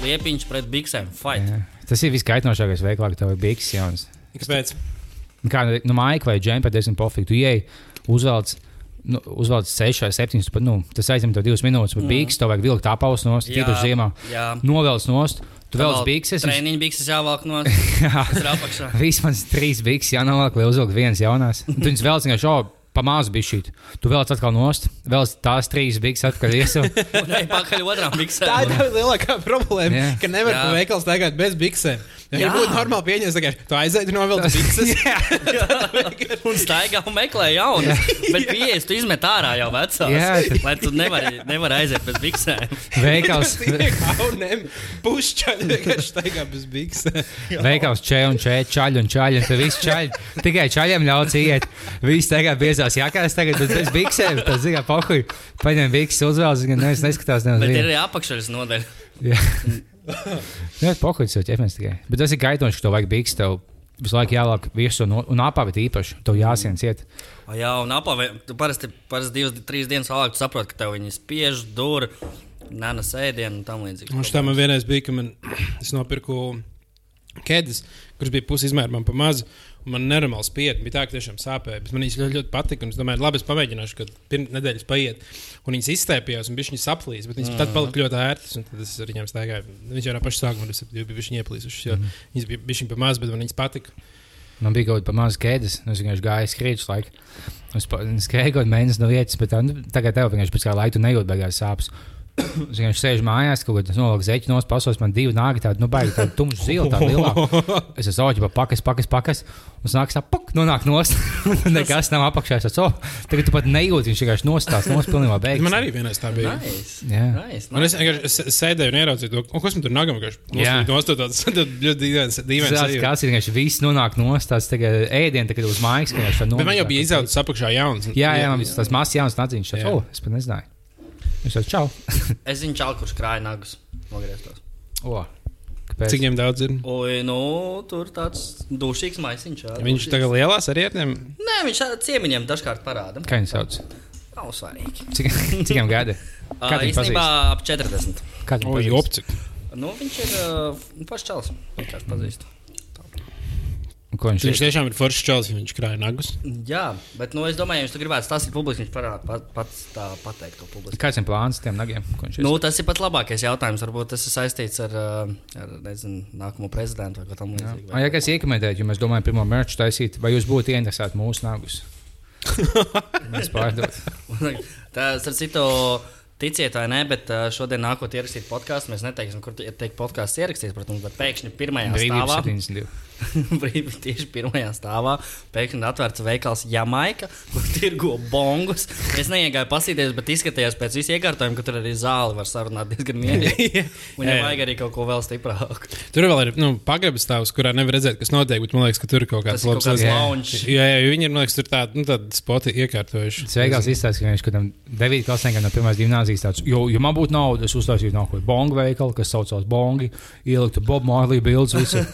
Liepiņš pret biksēm. Fight. Jā. Tas ir viskaitnošākais veiklā, ka tev ir bikses jauns. Kāpēc? Kā nu, maija vai džempa, diezgan pofīgi. Tu ieej, uzvelc. Nu, uzvelc 6 vai 7, pat, nu, tas aizņem tev 2 minūtes, bet bikses tev vajag vilkt apavus nost, tīpaši ziemā. Novelc nost, tu velc bikses. un- Treniņu bikses jāvelk no Jā. Tas ir apakšā. Vismaz trīs bikses jānovelk, lai uzvilktu vienas jaunās. Un Tu viņus velc vienkārši, oh, pamāzi bija šī. Tu velc atkal nost, velc tās trīs bikses otrām biksēm. Tā ir tā lielākā problēma, Jā. ka nevar Jā. pa veikalu staigāt bez biksēm. Ja Jā. būtu normāli pieņemt, ka tu aizēji no vilnas bikses. Un staigā un meklē jaunu. Bet pieejas tu izmet ārā jau tad- Lai tu nevari, nevari aiziet bez biksēm. Veikals, pušķaļi vienkārši staigā bez biksēm. veikals če un če, čaļi un čaļi. Un tad viss čaļi. Tikai čaļiem ļauts iet. Visi tagad biezās jākās, tagad bet bez biksēm. Tas zina, pohuj. Paņem bikses, uzvelc, gan neviens neskatās. Bet neviens ir arī apakšaļas nodeļa. Jā, pohuj, tas jau ķepnes tikai. Bet tas ir gaitoši, ka tev vajag bikses. Tev visu laiku jālāk virsū un, un apavīt īpaši. Tev jāsien ciet. O, jā, un apavē, tu parasti, parasti divas, trīs dienas vēlāk tu saproti, ka tev viņi spiež, dur, nana sēdienu un tam līdzīgi. Un tā man vienreiz bija, ka man, es nopirku ķēdes, kuras bija pusi izmēra man pa mazu. un Man nenormāli spieda, bija tā, ka tiešām sāpēja. Bet man viņas ļoti, ļoti patika. Es domāju, labi, es pamēģināšu, kad pirms nedēļas paiet. Un viņas izstēpījās, un viņas saplīs. Bet viņas tad palika ļoti ērtas. un Tad es ar viņiem staigāju. Viņš jau no paša sākuma tas bija ieplīsušas. jo Viņas bija bijušas pa maz, bet man viņas patika. Man bija kaut kāda pamazs ķēdes. Es vienkārši gāju skrīčus laiku. Es skrēju kaut kādu mēnesi no vietas, bet nu, tagad tev vienkārši pēc kā laika tu nejūti beigās sāpes. Es vienkārši sēžu mājās, kaut kādā nolaiku zeķi no pasos, man divi nāgi tādi, nu, baigi tādi tumši zili, tādi lielāki. Es esmu pa pakas, pakas, pakas. Un nāks tā, puk, nonāk nost. Nekas nav apakšā. Es esmu, oh, tagad tu pat nejūti, viņš vienkārši nostās, nost pilnībā beigas. Man arī vienreiz tā bija. Nice. Jā. Nice, Un es vienkārši es- es sēdēju un ieraudzīju to, un kas man tur nagam vienkārši Jā. nostādās. Tas ļoti dīvains. Tas kāds ir vienkārši viss nonāk nost, tāds tagad ēdienu, tagad uz mājas, ka viņš Bet man jau bija izaudzis apakšā jauns. Jā, jā, man tas mazs jauns nadziņš. Jā. Oh, es pat nezināju. Es jau čau. Es zinu, čau, kurš krāja nagus nogrieztos. O, kāpēc? Cik viņiem daudz ir? Oi, nu, tur tāds dušīgs maisiņš. jā, Viņš dušīgs. tagad lielās ar rietnēm. Nē, viņš ar ciemiņiem dažkārt parāda. Kā viņš sauc? Nav svarīgi. Cik, cik viņam gadi? Uh, Kā viņu īstenībā pazīst? ap 40. Kā O, viņu pazīst? jopcik. Nu, viņš ir uh, pašs čels. Vienkārši pazīst. Un Ko viņš Viņš ir? tiešām ir foršs čels, ja viņš krāja nagus. Jā, bet nu, es domāju, ja viņš to gribētu stāstīt publiski, viņš parāda pat, pats tā pateikt to publiski. Kāds ir plāns tiem nagiem? Ir? Nu, tas ir pat labākais jautājums. Varbūt tas ir saistīts ar, uh, ar nezinu, nākamo prezidentu vai ko tamlīdzīgu. Ah, Ja kas iekomentēt, jo mēs domājam, pirmo mērķu taisīt, vai jūs būtu ieinteresēti mūsu nagus? Mēs pārdot. Tas ar citu. Ticiet vai nē, bet uh, šodien nākot ierakstīt podkāstu. Mēs neteiksim, kur tiek podkāsts ierakstīts, protams, bet pēkšņi pirmajā stāvā. 72. Tieši pirmajā stāvā pēkšņi atvērts veikals Jamaika, kur tirgo bongus. Es neiegāju pasīties, bet izskatījās pēc visu iekārtojumu, ka tur arī zāli var sarunāt diezgan mierīgi. Un ja vajag arī kaut ko vēl stiprāku. Tur vēl ir nu, pagrabas stāvs, kurā nevar redzēt, kas notiek. Bet man liekas, ka tur ir kaut kāds Tas kaut Jā. lounge. Jā, jā, viņi ir, man liekas, tur tādi nu, tād spoti iekārtojuši. Sveikās izstāstījis, ka viņš kādam 9 klasniekam no pirmās gimnāzijas tāds, jo, ja man būtu nauda, es uztaisītu nākotnē bongu veikalu, kas saucās bongi, ieliktu Bob Marley bildes visu.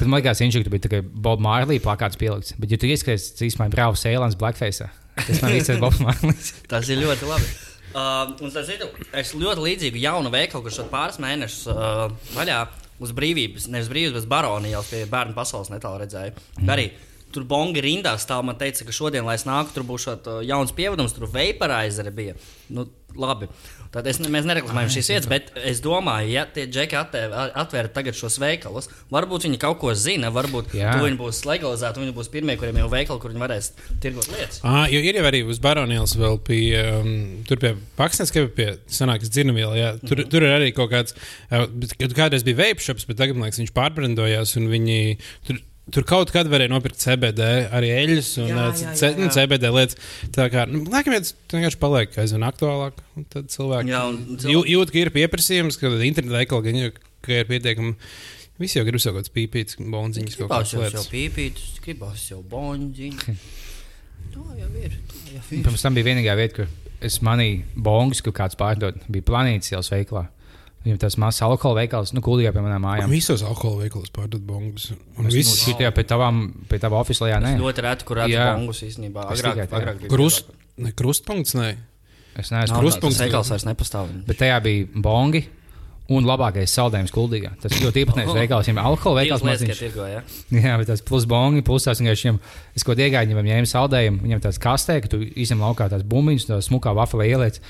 Bet man liekas, viņš tur bija tikai Bob Marley plakāts pielikts. Bet, ja tu ieskaties, tas īstenībā ir brālis Sēlans Blackface. Tas man viss ir Bob Marley. Tas ir ļoti labi. Uh, un tas ir es ļoti līdzīgu jaunu veikalu, kurš šeit pāris mēnešus uh, vaļā uz brīvības, nevis brīvības, bet baronijas pie bērnu pasaules netālu redzēju. Mm. Arī tur bongi rindā stāv. Man teica, ka šodien, lai es nāku, tur būs šāds uh, jauns pievedums, tur vaporizeri bija. Nu, labi. Tad es, mēs nereklamējam šīs vietas, bet es domāju, ja tie džeki atvēra tagad šos veikalus, varbūt viņi kaut ko zina, varbūt viņi būs legalizēti, viņi būs pirmie, kuriem jau veikali, kur viņi varēs tirgot lietas. Ah, jo ir jau arī uz baronielas vēl pie, um, tur pie Paksnes, ka pie senākas dzirnaviela, jā. Tur, mm. tur ir arī kaut kāds, uh, kādreiz bija vape shops, bet tagad, man liekas, viņš pārbrandojās un viņi tur. Tur kaut kad varēja nopirkt CBD, arī eļļas un Jā, jā, jā, C, jā, nu, jā. CBD lietas. Tā kā, nu, laikam, tas vienkārši paliek aizvien aktuālāk. un Tad cilvēki Jā, cilvēki- jū- jūt, ka ir pieprasījums, ka internetā ka, ka ir pietiekami. Visi jau grib kaut kādas pīpītas, bonziņas, kaut kādas jau, jau lietas. pīpītus, gribās jau boņģiņu. Tā jau ir. Tā jau ir. Pirms tam bija vienīgā vieta, kur es manīju bongus, kur kāds pārdod. Bija planīts jau veiklā. Viņam tas mazs alkohola veikals, nu, kuldīgā pie manām mājām. Visos alkohola veikalos pārdod bongus. Un viss ir tajā pie tavām, pie tava oficiālajā, nē. Ļoti reti, kur redzat Jā. bongus īstenībā. Agrāk, tikai agrāk Krust, ne, krustpunkts, ne. Es neesmu Krustpunkts. Tas veikals vairs nepastāv. Bet tajā bija bongi un labākais saldējums kuldīgā. Tas ļoti īpatnējs veikals, viņam alkohola veikals tirgo, ja? Jā, bet tas plus bongi, plus tās vienkārši viņam, es kaut kādā iegāju, viņam ņēmu saldējumu, viņam tāds kastē, ka tu izņem laukā tās bumbiņas, tās smukā vafelē ieliec.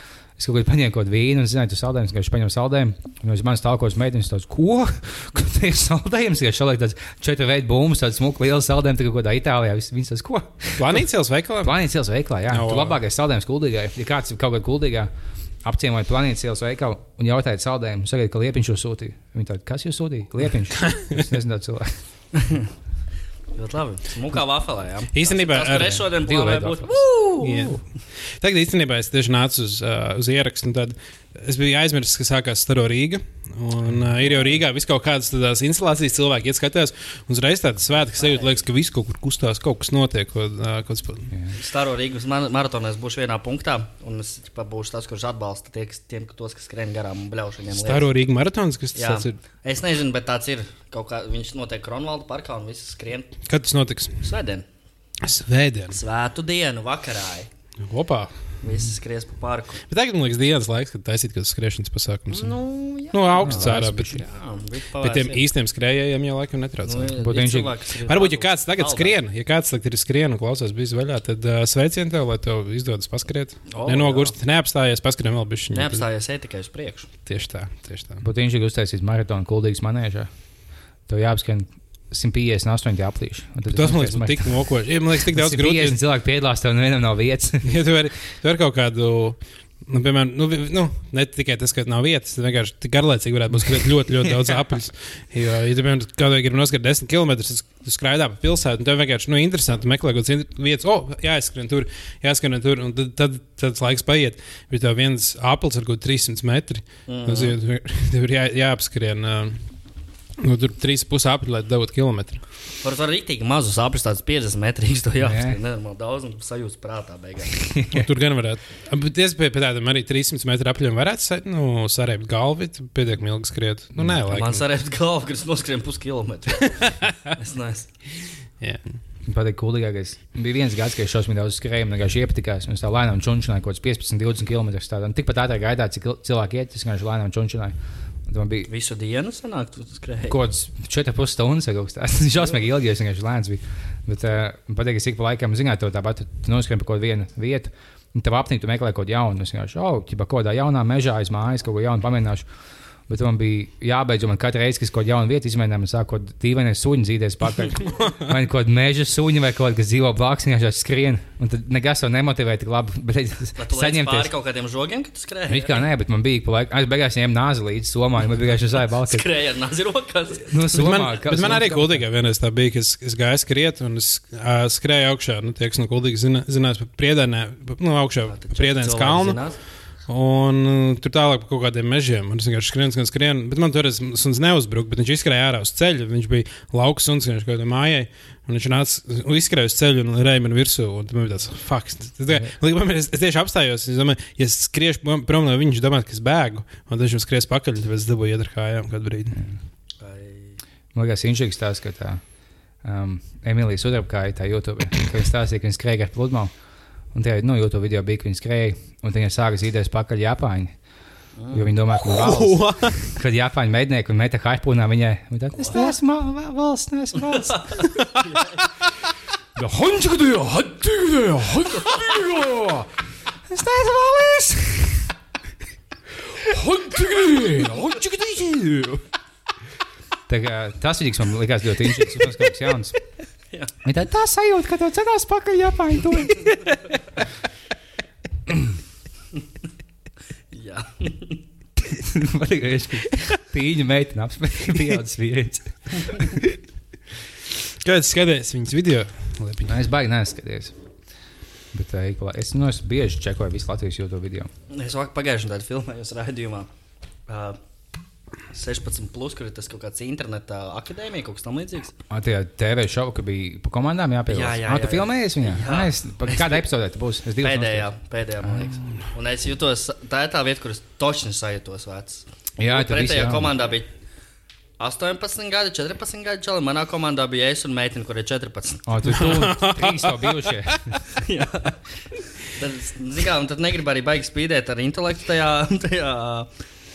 Es kaut kādā paņēmu kaut kādu vīnu, un zināju, tas saldējums, ka viņš paņem saldējumu. Un uz manis tālākos meitenes tāds, ko? Kur tas ir saldējums? Ja šādi tāds četru veidu bumbas, tāds smuks, liels saldējums, tā kaut kādā Itālijā. Viņas tas, ko? Planīcijas veikalā? Planētas ielas veikalā, jā. No, wow. labākais saldējums kuldīgai. Ja kāds ir kaut kādā kuldīgā, apciemojot planētas ielas veikalu un jautāja saldējumu, sagaidīja, ka liepiņš jūs sūtīja. Viņi tādi, kas jūs sūtīja? Liepiņš. es nezinu, cilvēks. Ļoti labi. Smukā vafelē, jā. Īstenībā Tas, kur ar- šodien plānoju būt. Tagad īstenībā es tieši nācu uz, uh, uz ierakstu, un tad es biju aizmirsis, ka sākās Staro Rīga. Un, uh, ir jau Rīgā vis kaut kādas tādas instalācijas, cilvēki iet skatās, un uzreiz tāds svētki sajūta, liekas, ka viss kaut kur kustās, kaut kas notiek. Kaut, uh, kaut kas... Staro Rīgas maratonā būšu vienā punktā, un es būšu tas, kurš atbalsta tie, kas, tiem, tos, kas skrien garām un bļauš viņiem. Staro Rīga maratons, kas Jā. tas ir? Es nezinu, bet tāds ir. Kaut kā viņš notiek Kronvalda parkā un viss skrien Kad tas notiks? svētdien. Svētdien. Svētu dienu vakarā. Opā. Visi skries pa parku. Bet tagad man liekas dienas laiks, kad taisīt kaut kādas skriešanas pasākumus. Nu, jā. nu augsts Jā, ārā, laiks bet, bišķi. Jā, bet bet tiem īstiem skrējējiem jau laikam netraucē. Nu, ir Varbūt, ja kāds tagad skrien, ja kāds tagad ir skrien un klausās bijis vaļā, tad uh, sveicien tev, lai tev izdodas paskriet. Oh, Nenogurst, neapstājies, paskrien vēl bišķiņu. Neapstājies ej tikai uz priekšu. Tieši tā, tieši tā. Būtu viņš uztaisījis maratonu kuldīgas manēžā. Tev jāapskan 158 aplīši. Tas man liekas, būtu tik mokoši. Ja, man liekas, tik daudz grūti. 50 cilvēku piedalās, tev nevienam nav vietas. Ja tu vari, tu vari kaut kādu. Nu, piemēram, nu, nu, ne tikai tas, ka nav vietas, tad vienkārši garlaicīgi varētu būt skriet ļoti, ļoti daudz apelsīnu. Jo, ja tu, piemēram, kādreiz gribi noskriet 10 km, tad tu skraidā pa pilsētu, un tev vienkārši nu, interesanti meklēt kaut kādas vietas, oh, jāizskrien tur, jāskrien tur, un tad, tad, tad tas laiks paiet. Bet tev viens apelsīns ir kaut kāds 300 metri. Mm Mhm. -hmm. Tev ir jā, jāapskrien. Uh, Nu, tur trīs pusi apli, lai dabūtu kilometru. Varbūt arī rīktīgi mazus apris, tāds 50 metrīgs, to Jā. jāapskrien. Nenormāli daudz un sajūta prātā beigās. Tur gan varētu. Bet es pie pie tādiem arī 300 metru apļiem varētu sa, nu, sarēpt galvu, pietiekami ilgi skriet. Nu, nē, Man laikam. sarēs galva, ka es noskrien puskilometru. es neesmu. Jā. Man patīk, kuldīgākais. Bija viens gads, kad es šausmīgi daudz skrēju, un vienkārši iepatikās. Un es tā lēnām čunčināju kaut kāds 15, 20 km. Un tikpat ātrāk gaidā, cik il- cilvēki iet, es vienkārši lēnām čunčināju. Bija Visu dienu sanāk, tu skrēji. kaut kāds 4,5 stundas vai kaut kas tāds. Tas šausmīgi ilgi, es vienkārši lēns biju. Bet uh, patīk, ka ik pa laikam zināt, to tāpat tu noskrien pa kaut vienu vietu. Un tev apnīk, tu meklē kaut ko jaunu. Es vienkārši, oh, kaut kādā jaunā mežā aiz mājas kaut ko jaunu pamēģināšu. Bet man bija jābeidz, man katru reizi, kad es kaut kādu jaunu vietu izmēģināju, man sāk kaut kāda dīvaina suņa zīdēs pakaļ. vai kaut kāda meža suņa vai kaut kas, kas dzīvo blakus, vienkārši skrien. Un tad nekas jau nemotivē tik labi. Bet tu saņem pāri kaut kādiem žogiem, kad tu skrēji? It kā nē, bet man bija pa laikam, es beigās ņēmu nāzi līdzi somā, jo man bija vienkārši zāja balka. Skrēji ar nazi rokās. Nu, Bet somā, man, kā- bet man arī gudīgi vienreiz tā bija, ka es, es gāju skriet un es uh, skrēju augšā. Nu, tie, kas no gudīgi zina, zinās par priedēnē, nu, augšā priedēnas kalnu. Un uh, tur tālāk pa kaut kādiem mežiem. Un es vienkārši skrienu, skrienu, skrienu. Bet man tur suns neuzbruka, bet viņš izskrēja ārā uz ceļa. Viņš bija lauks suns, viņš kaut kādai mājai. Un viņš nāca, un izskrēja uz ceļa un reizē man virsū. Un man bija tāds, Līdz man, es, es tieši apstājos. Es domāju, ja es skriešu prom- no viņa, viņš domā, ka es bēgu. Un tad viņš skries pakaļ, tad es dabūju iedara kājām kādu brīdi. Man liekas, inšīgs tās, ka tā um, Emīlija Sudrabkāja tā YouTube, ka viņa stāstīja, ka viņa skrēja ar pludmali. Un tajā nu, YouTube video bija, ka viņa skrēja, un viņa sāka zīdēs pakaļ Japāņi. Jo viņi domā, ka valsts, kad Japāņu mednieki un meta harpūnā viņai, viņa tā, es neesmu valsts, neesmu valsts. Es neesmu valsts. Tā kā Tas man likās ļoti interesants. Tas kaut kas jauns. Tā, tā sajūta, ka tev cenās pakaļ Japāņu. to. Jā. Liekas, ka tīņa meitene apspēlēja pieaudzis vīrietis. Kāds skaties viņas video? Lepiņ. Nē, es baigi neskaties. Bet uh, ik es, nu, es bieži čekoju visu Latvijas YouTube video. Es vakar pagājušajā gadā filmējos raidījumā. Uh, 16, plus, kur ir tas kaut kāds interneta akadēmija, kaut kas tamlīdzīgs. Ah, tajā TV šovā, ka bija pa komandām jāpiedalās. Jā, jā, Ah, jā, tu jā. filmējies viņā? Jā. Es, kādā epizodē tu būsi? Pēdējā, pēdējā, man liekas. Un es jutos, tā ir tā vieta, kur es točni sajūtos vecs. Jā, tur viss Pretējā komandā bija 18 gadi, 14 gadi. Čali. Manā komandā bija es un meitene, kur ir 14. O, tu tu trīs jau bijušie. Tad, zin kā, un tad negribu arī baigi spīdēt ar intelektu tajā, tajā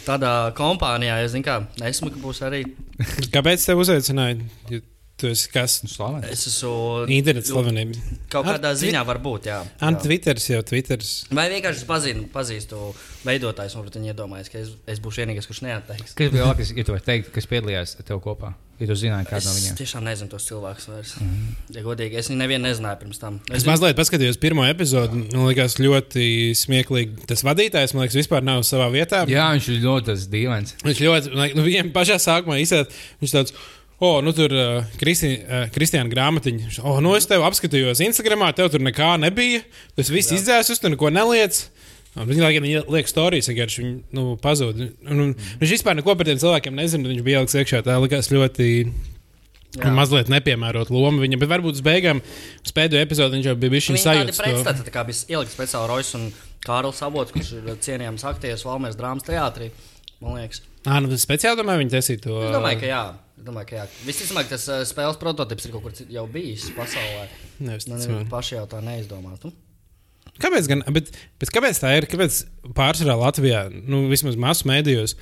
tādā kompānijā. Jo, zin kā, esmu, ka būs arī. Kāpēc tev uzaicināja? Ja Tu esi kas? Slavens. Es esmu Internets slavenība. kaut kādā Ar ziņā var būt, jā. Ant jā. Twitters jau Twitters. Vai vienkārši es pazinu, pazīstu veidotājus, un viņi iedomājas, ka es, es būšu vienīgais, kurš neatteiks. Kas bija labākais, ja tu vari teikt, kas piedalījās ar tevi kopā? Ja tu zināji, kādu no Es viņiem. tiešām nezinu tos cilvēkus vairs. Mm -hmm. Ja godīgi, es viņu nevienu nezināju pirms tam. Es mazliet paskatījos pirmo epizodi. Man liekas, ļoti smieklīgi. Tas vadītājs, man liekas, vispār nav savā vietā. Jā, viņš ir ļoti dīvains. Viņš ļoti, nu, viņiem pašā sākumā izsaka, viņš tāds. O, nu tur uh, Kristi, uh, Kristiāna grāmatiņa. O, nu es tev apskatījos Instagramā, tev tur nekā nebija. Tas viss izdzēsis, tu neko neliec. Un Viņi laikam viņa liek stāstījis, vienkārši viņi nu. Un, un, viņš vispār neko par tiem cilvēkiem nezina. Viņš bija ieliks iekšā. Tā likās ļoti Jā. mazliet nepiemērot loma viņam. Bet varbūt uz beigām, uz pēdējo epizodi viņš jau bija bijis Viņa tāda sajūta. pretstata, tā kā bija ielikt speciāli Rojas un Kārlis Savots, kurš ir cienījams aktieris Valmēras drāmas teātrī. Man liekas. Ah, nu, tas speciāli domāju, viņi taisīja to. Es domāju, ka jā. Domāju, ka jā. Visticamāk, tas spēles prototyps ir kaut kur jau bijis pasaulē. Nevis Nu, ticamāk. neviens paši jau tā neizdomātu. Kāpēc, gan, bet, bet kāpēc tā ir? Kāpēc pārsvarā Latvijā, nu, vismaz masu mēdījos,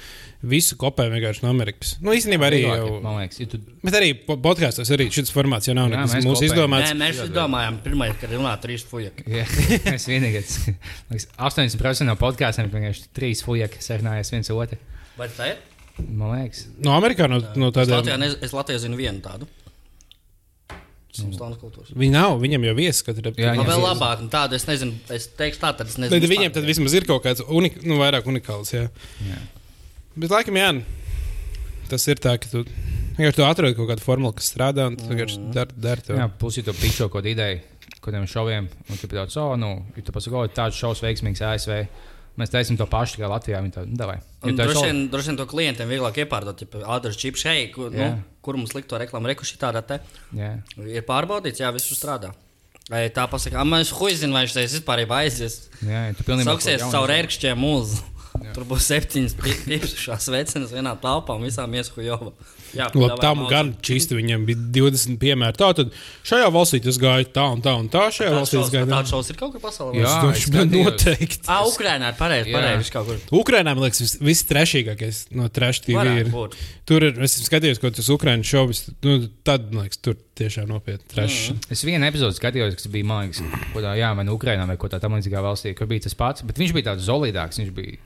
visu kopē vienkārši no Amerikas? Nu, īstenībā arī jau. Man liekas, ja tu Bet arī po- podkāstos arī šis formāts jau nav Jā, nekas mēs mūsu kopējam. izdomāts. Nē, mēs domājām, pirmais, kad runājām trīs fujaki. Jā, es vienīgais. Man liekas, 80% no podkāstiem vienkārši trīs fujaki sarunājas viens otru. Vai tā ir? Man liekas, No Amerikā, no, no Es Latvijā, es Latvijā zinu vienu tādu. Simstānas kultūras. Viņi nav, viņam jau viesis katru Jā, Nu, vēl ir- labāk, un tādu es nezinu, es teikšu tā, tad es nezinu. Tad viņiem tad vismaz ir kaut kāds unik, nu, vairāk unikāls. Jā. jā. Bet, laikam, jā, tas ir tā, ka tu vienkārši tu atrodi kaut kādu formulu, kas strādā, un tu vienkārši Mm. dari dar to. Jā, pusi to pičo kaut kādu ideju, kādiem šoviem. Un tu tāds, oh, nu, ja tu pasaki, oh, tāds šovs veiksmīgs ASV. Mēs taisām to pašu kā Latvijā. Viņi tā, nu, davai. Ir Droši vien, to klientiem vieglāk iepārdot, ja ātrs čips šeit, nu, Jā. Kur mums likt to reklāmu, rekuši tādā te. Jā. Ir pārbaudīts, jā, viss strādā. Vai tā pasakā, man es huizinu, vai šis vispār ir aizies. Jā, tu pilnībā Sauksies caur ērkšķiem mūzu. Tur būs septiņas piepsušās vecenas vienā telpā un visām ieskuļovā. Jā, piedāvā tam naudu. gan čīsti viņam bija 20 piemēri. Tā tad šajā valstī tas gāja tā un tā un tā. Šajā Tāds valstī tas šovs- gāja tā. Tāds šovs ir kaut kur pasaulē. Jā, Tas man skatījos. noteikti. Ah, Ukrainā ir pareizi, kaut kur. Ukrainā, man liekas, vis- viss trešīgākais no trash TV ir. būt. Tur ir, es skatījos, ko tas Ukraiņas šovis, nu, tad, man liekas, tur tiešām nopietni trash. Mm. Es vienu epizodi skatījos, kas bija mākslinieks, ko tā, jā, vai nu Ukrainā vai ko tā tam līdzīgā valstī, kur bija tas pats, bet viņš bija tāds solidāks, viņš bija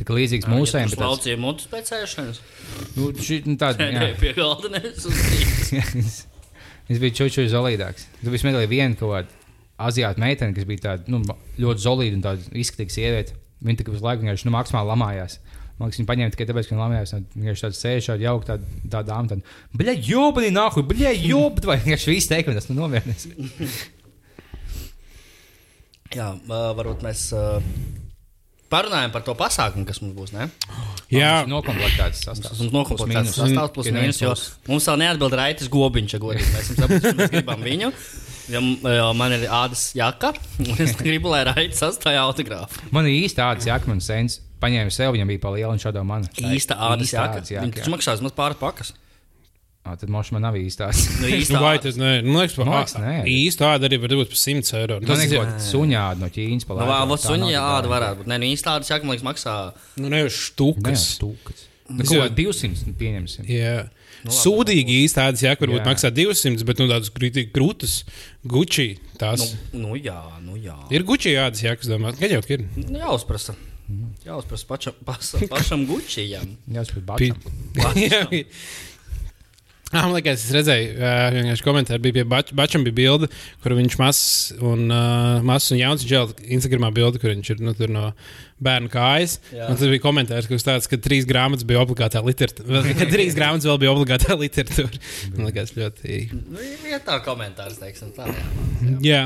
tik līdzīgs mūsējiem. bet tāds- Slaucīja mutu spēcēšanas. Nu, šī, nu, tāda. Nē, pie galda nevis uz grīdas. Viņš bija čūču solidāks. Tu biji smieklīgi viena kaut kāda aziāta meitene, kas bija tāda nu, ļoti solīda un tāda izskatīga sieviete. Viņa tikai visu laiku vienkārši nu, maksimāli lamājās. Man liekas, viņa paņēma tikai tāpēc, ka viņa lamājās. Viņa vienkārši tāda sēž, tāda jauka, tāda, tāda dāma. Tāda, Bļa, jobani, nahu, bļa, jobt, vai vienkārši viss teikumi, tas nu nomierinies. Jā, varbūt mēs ā, parunājam par to pasākumu, kas mums būs. Ne? Jā, Nokomplektēts sastāvs. Mums mīnus. sastāvs plus Ja mīnus, jo mums vēl neatbild Raitas Gobiņš, ja godīgi. Mēs saprotam, mēs gribam viņu. Jo, jo man ir ādas jaka, un es gribu, lai Raitas sastāja autogrāfu. Man ir īsti tāds jākmens sens. Paņēma sev, viņam bija pa liela un šādā man. Īsta ādas jaka. ādas taču maksās maz pāris pakas. Ā, Tad mošs man nav īstās. Nu, nu, īsta vai tas ne? Nu, liekas, pa, liekas, nē. īsti tāda arī var būt par 100 eiro. Man Tas ir kaut kāda suņāda no Ķīnas. Nu, vā, vot suņa āda varētu būt. Nē, nu īsta ādas jaka, man liekas, maksā. nu, nevis štukas. Stūkas. Nu, Es kaut jau- kā 200 nu, pieņemsim. Jā. Sūdīgi īsti tādas jāka, varbūt Jā. maksā 200, bet nu, tādas krūtas, guči. Tās Nu, nu jā, nu jā. ir guči jādas jākas, domā. Gan jau ka ir. Nu, jāuzprasa. Jāuzprasa pašam, pašam, pašam gučijam. Jā, tas bija Pi- bačam. Jā. Ah, man liekas, es redzēju, uh, vienkārši komentāri bija pie Bač Bačam bija bilde, kur viņš mazs un, uh, mazs un jauns džēl, Instagramā bilde, kur viņš ir nu, tur no bērnu kājas. Un tad bija komentārs, kas tāds, ka trīs grāmatas bija obligātā literatūra. Ka trīs grāmatas vēl bija obligātā literatūra. Man liekas, ļoti. Nu, ir tā komentārs, teiksim tā. Jā. Jā.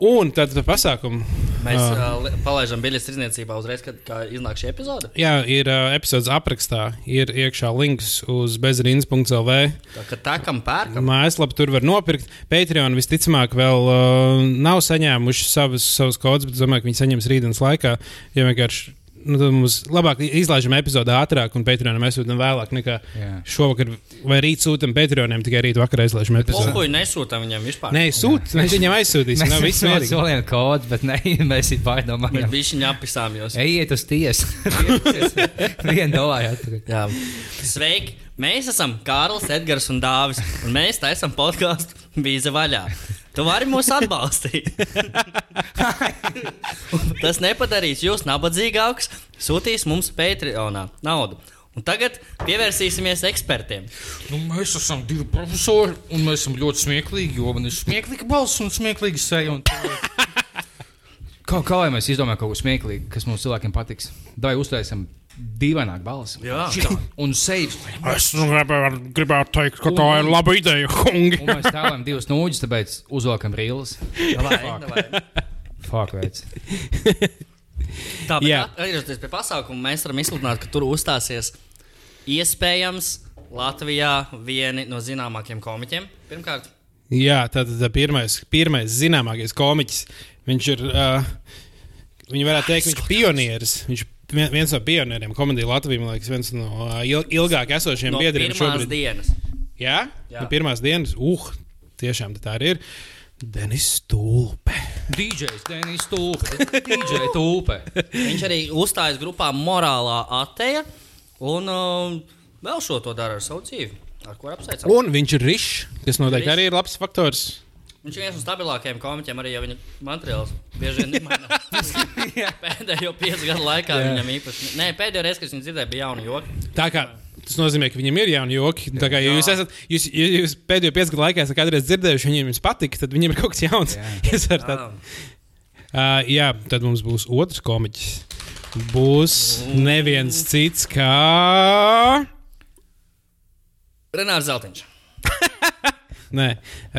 Un tad par pasākumu. Mēs Ah. uh, palaidām biļetes tirdzniecībā uzreiz, kad iznāk šī epizode. Jā, ir uh, epizodes aprakstā, ir iekšā links uz bezrīnas.lv. Tā kā tā kam pērkam. Mājaslapā tur var nopirkt. Patreon visticamāk vēl uh, nav saņēmuši savus, savus kodus, bet domāju, ka viņi saņems rītdienas laikā. Ja vienkārši nu, tad mums labāk izlaižam epizodi ātrāk, un Patreonam mēs sūtām vēlāk nekā Jā. šovakar. Vai rīt sūtām Patreonam, tikai rīt vakarā izlaižam epizodi. Pohuļ nesūtām viņam vispār. Nē, sūt, mēs viņam aizsūtīsim. Nav viss mēs mierīgi. solījām kodu, bet ne, mēs Bet baidāmies. viņš viņu apvisām jūs. Ejiet uz tiesu. Vienu dolāru. Sveiki! Mēs esam Kārlis, Edgars un Dāvis, un mēs taisām podkāstu Vīza vaļā. Tu vari mūs atbalstīt. Tas nepadarīs jūs nabadzīgākus, sūtīs mums Patreonā naudu. Un tagad pievērsīsimies ekspertiem. Nu, mēs esam divi profesori, un mēs esam ļoti smieklīgi, jo man ir smieklīga balss un smieklīga seja. Un... kā, kā lai mēs izdomājam kaut ko smieklīgu, kas mums cilvēkiem patiks? Vai uztaisām dīvaināku balsi? Jā. Šitā. un sejas. Es nu, gribētu, teikt, ka tā ir laba ideja, kungi. Un mēs tēlojam divas nūģis, tāpēc uzvelkam rīles. Fuck, veids. Tāpēc, Jā. atgriežoties pie pasākuma, mēs varam izsludināt, ka tur uzstāsies iespējams Latvijā vieni no zināmākajiem komiķiem. Pirmkārt, Jā, tātad tā pirmais, pirmais zināmākais komiķis. Viņš ir, uh, viņi varētu teikt, viņš ir pionieris. Viņš ir viens no pionieriem komēdijā Latvijā, man liekas, viens no uh, il ilgāk esošiem no biedriem šobrīd. dienas. Jā, Jā. No pirmās dienas, uh, tiešām tā arī ir. Denis Stulpe. DJs, Denis Tulpe. DJ Tulpe. Viņš arī uzstājas grupā Morālā Ateja un um, vēl šo to dara ar savu dzīvi. Ar ko apsveicam? Un viņš ir rišs, kas noteikti Rišs. arī ir labs faktors. Viņš ir viens no stabilākajiem komiķiem, arī ja viņa materiāls bieži vien nemainās. Pēdējo piecu gadu laikā Jā. viņam īpaši. Nē, pēdējo reizi, kad es viņu dzirdēju, bija jauna joka. Tā kā tas nozīmē, ka viņam ir jauni joki. Tā kā ja jūs esat, jūs, ja jūs pēdējo piecu gadu laikā esat kādreiz dzirdējuši, viņiem jums patika, tad viņiem ir kaut kas jauns. Jā. Jā. Uh, jā, tad mums būs otrs komiķis. Būs neviens cits kā. Renārs Zeltiņš. Nē,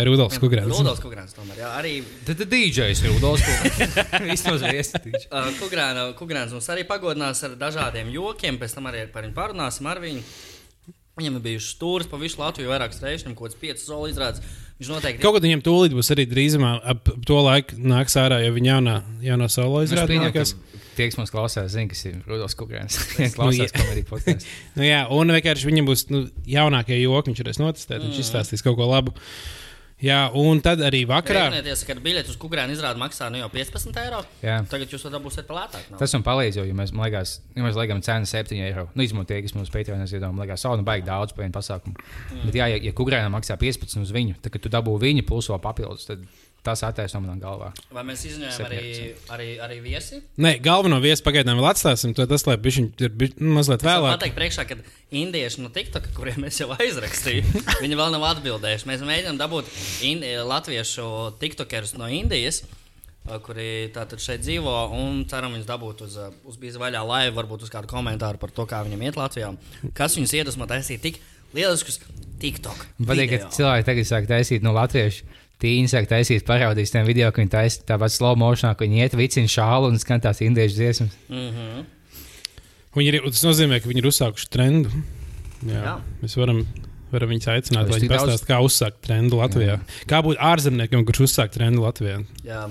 Rudolfs Kungrāns. Rudolfs Kugrāns tomēr. Jā, arī Tad DJs Rudolfs. Vismaz viesi. uh, Kugrāna, Kugrāns mums arī pagodinās ar dažādiem jokiem, pēc tam arī par viņu parunāsim ar viņu. Viņam ir bijušas stūris pa visu Latviju, vairākas reizes, kaut kāds piecas soli izrādes. Viņš noteikti Kaut kad viņam tūlīt būs arī drīzumā ap to laiku nāks ārā, jo viņa jaunā, jaunā nākās. ka tie, kas mums klausās, zina, kas ir Rudolfs Kukrēns. Nu, Klausās jā. komēdiju podkāstu. Nu, jā, un vienkārši viņam būs nu, jaunākie joki, viņš varēs notestēt, viņš izstāstīs kaut ko labu. Jā, un tad arī vakarā. Rēķinieties, ka biļeti uz Kugrāna izrādi maksā nu jau 15 eiro. Jā. Tagad jūs to dabūsiet par lētāku. Tas man palīdz, jo, ja mēs, man liekas, ja mēs liekam cenu 7 eiro, nu, izmantot tie, kas mums Patreonā iedomā, man liekas, savu, nu, baigi daudz par vienu pasākumu. Mm. Bet, jā, ja, ja Kukrēnam maksā 15 uz viņu, tad, kad tu dabū viņa plus vēl papildus, tad tas attaisno manā galvā. Vai mēs izņēmām arī, arī, arī viesi? Nē, galveno viesu pagaidām vēl atstāsim. To tas, lai viņš ir bišķi- nu, mazliet vēlāk. pateikt, priekšā, ka indieši no TikTok, kuriem mēs jau aizrakstījām, viņi vēl nav atbildējuši. Mēs mēģinām dabūt in, latviešu tiktokerus no Indijas. ā, Kuri tātad šeit dzīvo un ceram, viņus dabūt uz, ā, uz bīza vaļā, lai varbūt uz kādu komentāru par to, kā viņam iet Latvijā. Kas viņus iedvesmo taisīt tik lieliskus TikTok? Patīk, ka cilvēki tagad sāk taisīt no latviešu. Tīņi sāk taisīt parodijas tiem video, ka viņi taisa tāpat slow motionā, ka viņi iet vicina šālu un skan tās indiešu dziesmas. Mhm. Viņi ir, tas nozīmē, ka viņi ir uzsākuši trendu. Jā, Jā. Mēs varam, varam viņus aicināt, lai viņi tik daudz- pastāstītu, kā uzsākt trendu Latvijā. Jā. Kā būt ārzemniekam, kurš uzsāk trendu Latvijā? Jā.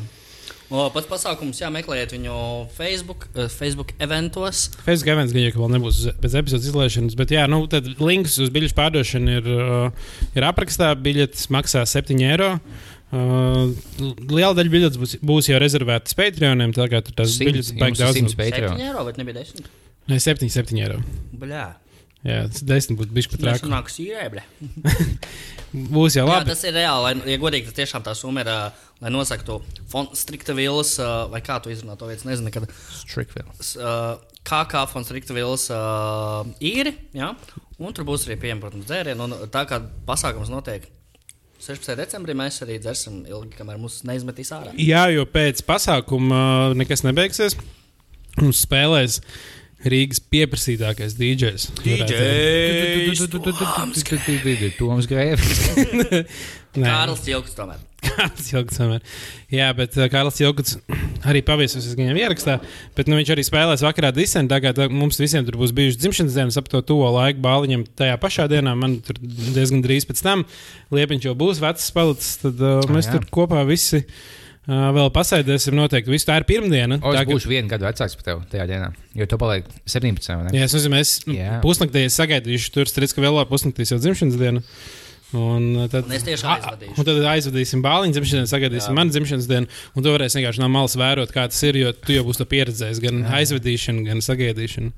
O, pats pasākums, jā, meklējiet viņu Facebook, eh, Facebook eventos. Facebook events gan jau vēl nebūs pēc epizodes izlaišanas, bet jā, nu, tad links uz biļešu pārdošanu ir, uh, ir aprakstā. Biļetes maksā 7 eiro. Uh, liela daļa biļetes būs, būs jau rezervētas Patreoniem. Tā kā tur tas biļetes baigs daudz. 100 7 Patreon. eiro, bet nebija 10. Nē, 7, 7 eiro. Bļā. Jā, tas 10 būtu bijis pat Tas trāk. nāk sīrē, bļā. Būs jau Jā, labi. tas ir reāli. Lai, ja godīgi, tas tiešām tā summa ir, ā, lai nosaktu fon strikta vils, ā, vai kā tu izrunā to vietu, nezinu, kad Strickville. s- ā, kā kā fon strikta vils ā, īri, jā, un tur būs arī pieejami, protams, dzērieni, un tā kā pasākums notiek 16. decembrī, mēs arī dzersim ilgi, kamēr mūs neizmetīs ārā. Jā, jo pēc pasākuma nekas nebeigsies. Mums spēlēs Rīgas pieprasītākais DJs. Toms Grēvis. Kārlis Čilks tomēr. Kārlis Jilks. tomēr. Jā, bet uh, Kārlis Jilks arī paviesies viņam ierakstā. Bet nu, viņš arī spēlēs vakarā disenu. Tagad uh, mums visiem tur būs bijušas dzimšanas dienas ap to tuvo laiku bāliņam. Tajā pašā dienā man tur diezgan drīz pēc tam Liepiņš jau būs vecs palicis. Tad uh, mēs jā. tur kopā visi. Uh, vēl pasēdēsim noteikti. Visu tā ir pirmdiena. O, es Tagad- būšu vienu gadu vecāks par tevi tajā dienā, jo tu paliek 17. vai ne? Jā, es nezinu, es pusnaktī es sagaidīšu, tur strīds, ka vēl pusnaktī jau dzimšanas diena. Un uh, tad, Un es tieši aizvadīšu. Un tad aizvadīsim bāliņu dzimšanas dienu, sagaidīsim manu dzimšanas dienu. Un tu varēsi vienkārši no malas vērot, kā tas ir, jo tu jau būsi to pieredzējis. Gan aizvadīšanu, gan sagaidīšanu.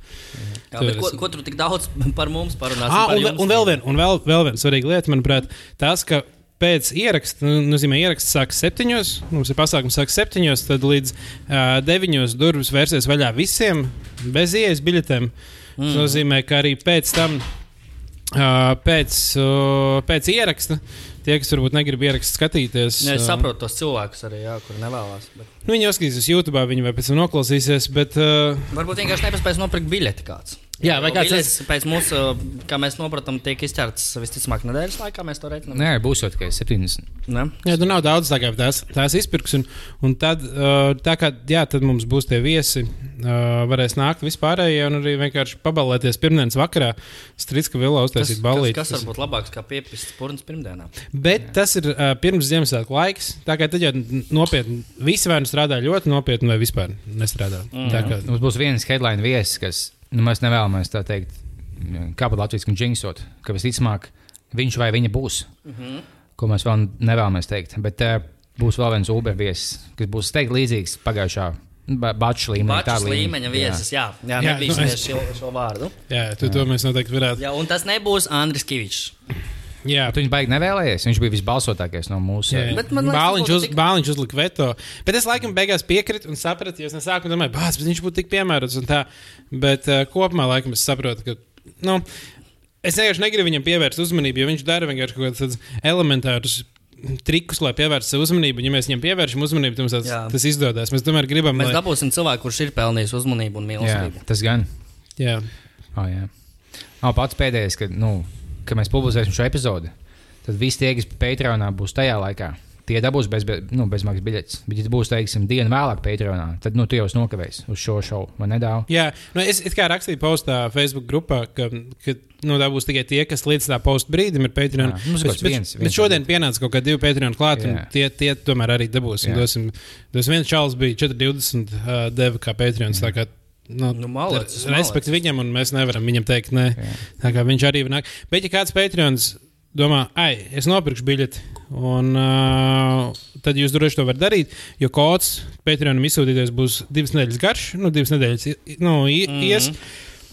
Jā, Tu ko, ko tur tik daudz par mums parunāsim? Ah, par un, jums? un vēl viena vēl, vēl vien svarīga lieta, manuprāt, tas, ka pēc ieraksta, nu, nozīmē, ieraksts sākas septiņos, mums ir pasākums sākas septiņos, tad līdz uh, deviņos durvis vērsies vaļā visiem bez ieejas biļetēm. Tas Mm. nozīmē, ka arī pēc tam, pēc, pēc ieraksta, tie, kas varbūt negrib ierakstu skatīties, Jā, es ā, saprotu tos cilvēkus arī, jā, kur nevēlas. Bet... nu, viņi uzskatīsies YouTube, viņi vai pēc tam noklausīsies. Bet, uh, Varbūt vienkārši nepaspēs nopirkt biļeti kāds. Jā, vai kāds biļetes pēc mūsu, kā mēs nopratām, tiek izķerts visticamāk nedēļas laikā. Mēs to reiķinām. Nē, būs jau tikai 70. Ne? Jā, tur nav daudz tā kā tās, tās izpirks. Un, un tad, tā kā, jā, tad mums būs tie viesi, uh, varēs nākt vispārējie un arī vienkārši pabalēties pirmdienas vakarā. Strīdska vilā Kas, uztaisīt kas, balīti. kas var būt labāks kā piepists purns pirmdienā? Bet tas ir uh, pirms Ziemassvētku laiks. Tā kā tad jau nopietni visi vai nu strādā ļoti nopietni, vai vispār nestrādā. Mm. Tā kā, Mums būs viens headline viesis, kas nu, mēs nevēlamies tā teikt, kā pat Latvijas kungs jinxot, ka visticamāk viņš vai viņa būs. Mm -hmm. Ko mēs vēl nevēlamies teikt. Bet uh, būs vēl viens Uber viesis, kas būs teikt līdzīgs pagājušā Bačs līmenī. Bačs līmeņa viesis, jā, jā, Jā, nebija nu, es- šo, šo vārdu. jā, tu, to mēs noteikti varētu. Jā, un tas nebūs Andris Kavičs. Jā, Bet viņš baigi nevēlējies. Viņš bija visbalsotākais no mūsu. Jā, Bet man liekas, Bāliņš, uz, tik- bāliņš uzlika veto. Bet es laikam beigās piekrītu un sapratu, jo es nesāku domāt, bāc, bet viņš būtu tik piemērots un tā. Bet uh, kopumā laikam es saprotu, ka. Nu, Es vienkārši negribu viņam pievērst uzmanību, jo viņš dara vienkārši kaut kādus elementārus trikus, lai pievērstu sev uzmanību. Ja mēs viņam pievēršam uzmanību, tad tas, Jā. tas izdodas. Mēs tomēr gribam, Mēs lai dabūsim cilvēku, kurš ir pelnījis uzmanību un jā, mīlestību. tas gan. jā. Oh, jā. oh, pats pēdējais, kad, nu, kad mēs publicēsim šo epizodi, tad visi tie, kas Patreonā būs tajā laikā, tie dabūs bez, bez, nu, bezmaksas biļetes. Bet, ja būs, teiksim, dienu vēlāk Patreonā, tad nu, tu jau esi nokavējis uz šo šovu, vai nedāvā? Jā, nu es it kā rakstīju postā Facebook grupā, ka, ka nu, tā būs tikai tie, kas līdz tā posta brīdim ir Patreon. Jā, bet, bet, viens- bet viens šodien pienāca kaut kādi divi Patreon klāt, un tie, tie tomēr arī dabūs. un Jā. Dosim, dosim viens čalis bija 420 uh, deva kā Patreon. Nu, Nu, malacis, Respekt malacis. viņam, un mēs nevaram viņam teikt, nē. Jā. Tā kā viņš arī nākt. Bet, ja kāds Patreons domā, ai, es nopirkšu biļeti, un uh, tad jūs droši to varat darīt, jo kods Patreonam izsūtīties būs divas nedēļas garš, nu, divas nedēļas nu, i- Mhm. ies.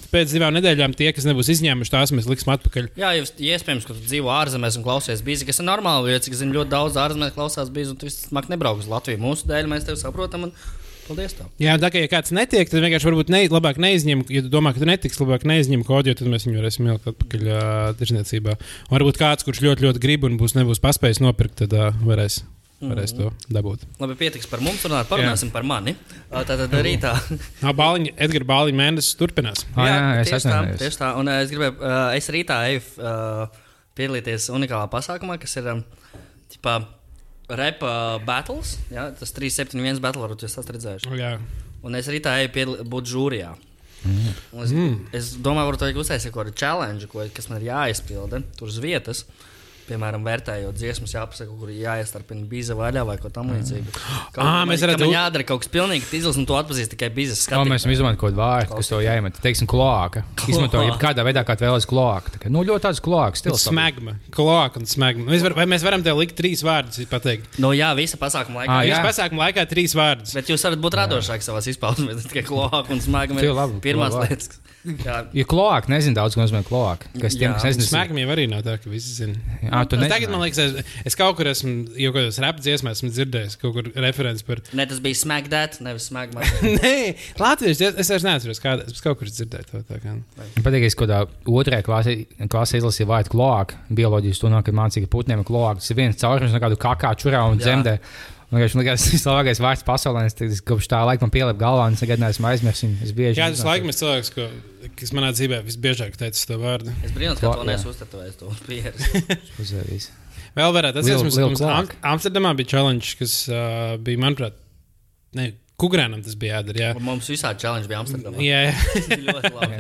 Pēc divām nedēļām tie, kas nebūs izņēmuši tās, mēs liksim atpakaļ. Jā, jūs iespējams, ka tu dzīvo ārzemēs un klausies bīzi, kas ir normāli. Jo, cik zinu, ļoti daudz ārzemēs klausās bīzi, un tu visticamāk nebrauc uz Latviju. Mūsu dēļ mēs tevi saprotam, un paldies tev. Jā, tā kā ja kāds netiek, tad vienkārši varbūt ne, labāk neizņem, ja tu domā, ka tu netiks, labāk neizņem kodu, jo tad mēs viņu varēsim ielikt atpakaļ uh, tirsniecībā. Un varbūt kāds, kurš ļoti, ļoti grib un būs nebūs paspējis nopirkt, tad uh, varēs, varēs to dabūt. Labi, pietiks par mums, runāt, parunāsim par mani. Ā, Tātad rītā. Nā, Bāliņa, Edgars Bāliņa mēnesis turpinās. Ah, jā, es tieši tā, atvainojos. tieši tā. Un es gribēju, ā, es rītā eju ā, piedalīties unikālā pasākumā, kas ir ā, tipā repa battles. Jā, tas 371 battle, varbūt jūs esat redzējuši. Jā. Un es rītā eju piedal- būt žūrijā. Mm. Es, mm. es domāju, varbūt vajag uztaisīt kaut kādu challenge, ko, kas man ir jāizpilda tur uz vietas. Piemēram, vērtējot dziesmas, jāpasaka, kur jāiestarpina bīza vaļā vai ko tamlīdzīgu. Man- mēs ka Man u- jādara kaut kas pilnīgi izcils, un to atpazīst tikai bīzes No, mēs skatītājs. izmantojam kaut kādu vārdu, kas to jāiemet. Teiksim, kloāka. Izmantojam kādā veidā, kā vēlaties kloāku. Tā kā, Nu, ļoti tāds kloāks stils. Smagma, kloaka un var, vai mēs varam te likt trīs vārdus, pateikt? Nu, jā, visa pasākuma laikā. Jūs jā. pasākuma laikā trīs vārdus. Bet jūs varat būt radošāki savā izpausmē. Tas tikai klāka un labi, pirmās lietas. Jā, Ja kloāka nezina daudz, ko nozīmē kloāka. Kas tiem, Jā. kas nezina, Smagma jau arī nav tā, ka visi zina. Jā, tu Es nezināji. Tagad man liekas, es, es kaut kur esmu, jau kādos rap dziesmās esmu dzirdējis, kaut kur referents par. ne, tas bija smagdēt, nevis smagma. Nē, Latvijas, es, vairs neatceros, kādā es kaut kur dzirdēju to. Tā kā. Man patīk, ka es kaut kādā otrajā klasē, klasē izlasīju vārdu kloāku. Bioloģijas to nāk, kad mācīja, ka putniem kloāka. Tas ir viens caurums no kādu kakā, čurā un Jā. dzemdē. Man liekas, tas ir vislabākais vārds pasaulē. Es kopš tā laika man pielika galvā, un es nekad neesmu aizmirsis. viņu. Es bieži Jā, tas laikam ir cilvēks, ko, kas manā dzīvē visbiežāk teica to vārdu. Es brīnos, ka to jā. nesu uztatavējis to pieredzi. uzvērīs. Vēl varētu atcerēties. Am Amsterdamā bija challenge, kas uh, bija, manuprāt, ne, Kugrānam tas bija jādara. Jā, Un mums visādi challenge bija Amsterdamā. jā, jā. Ļoti labi.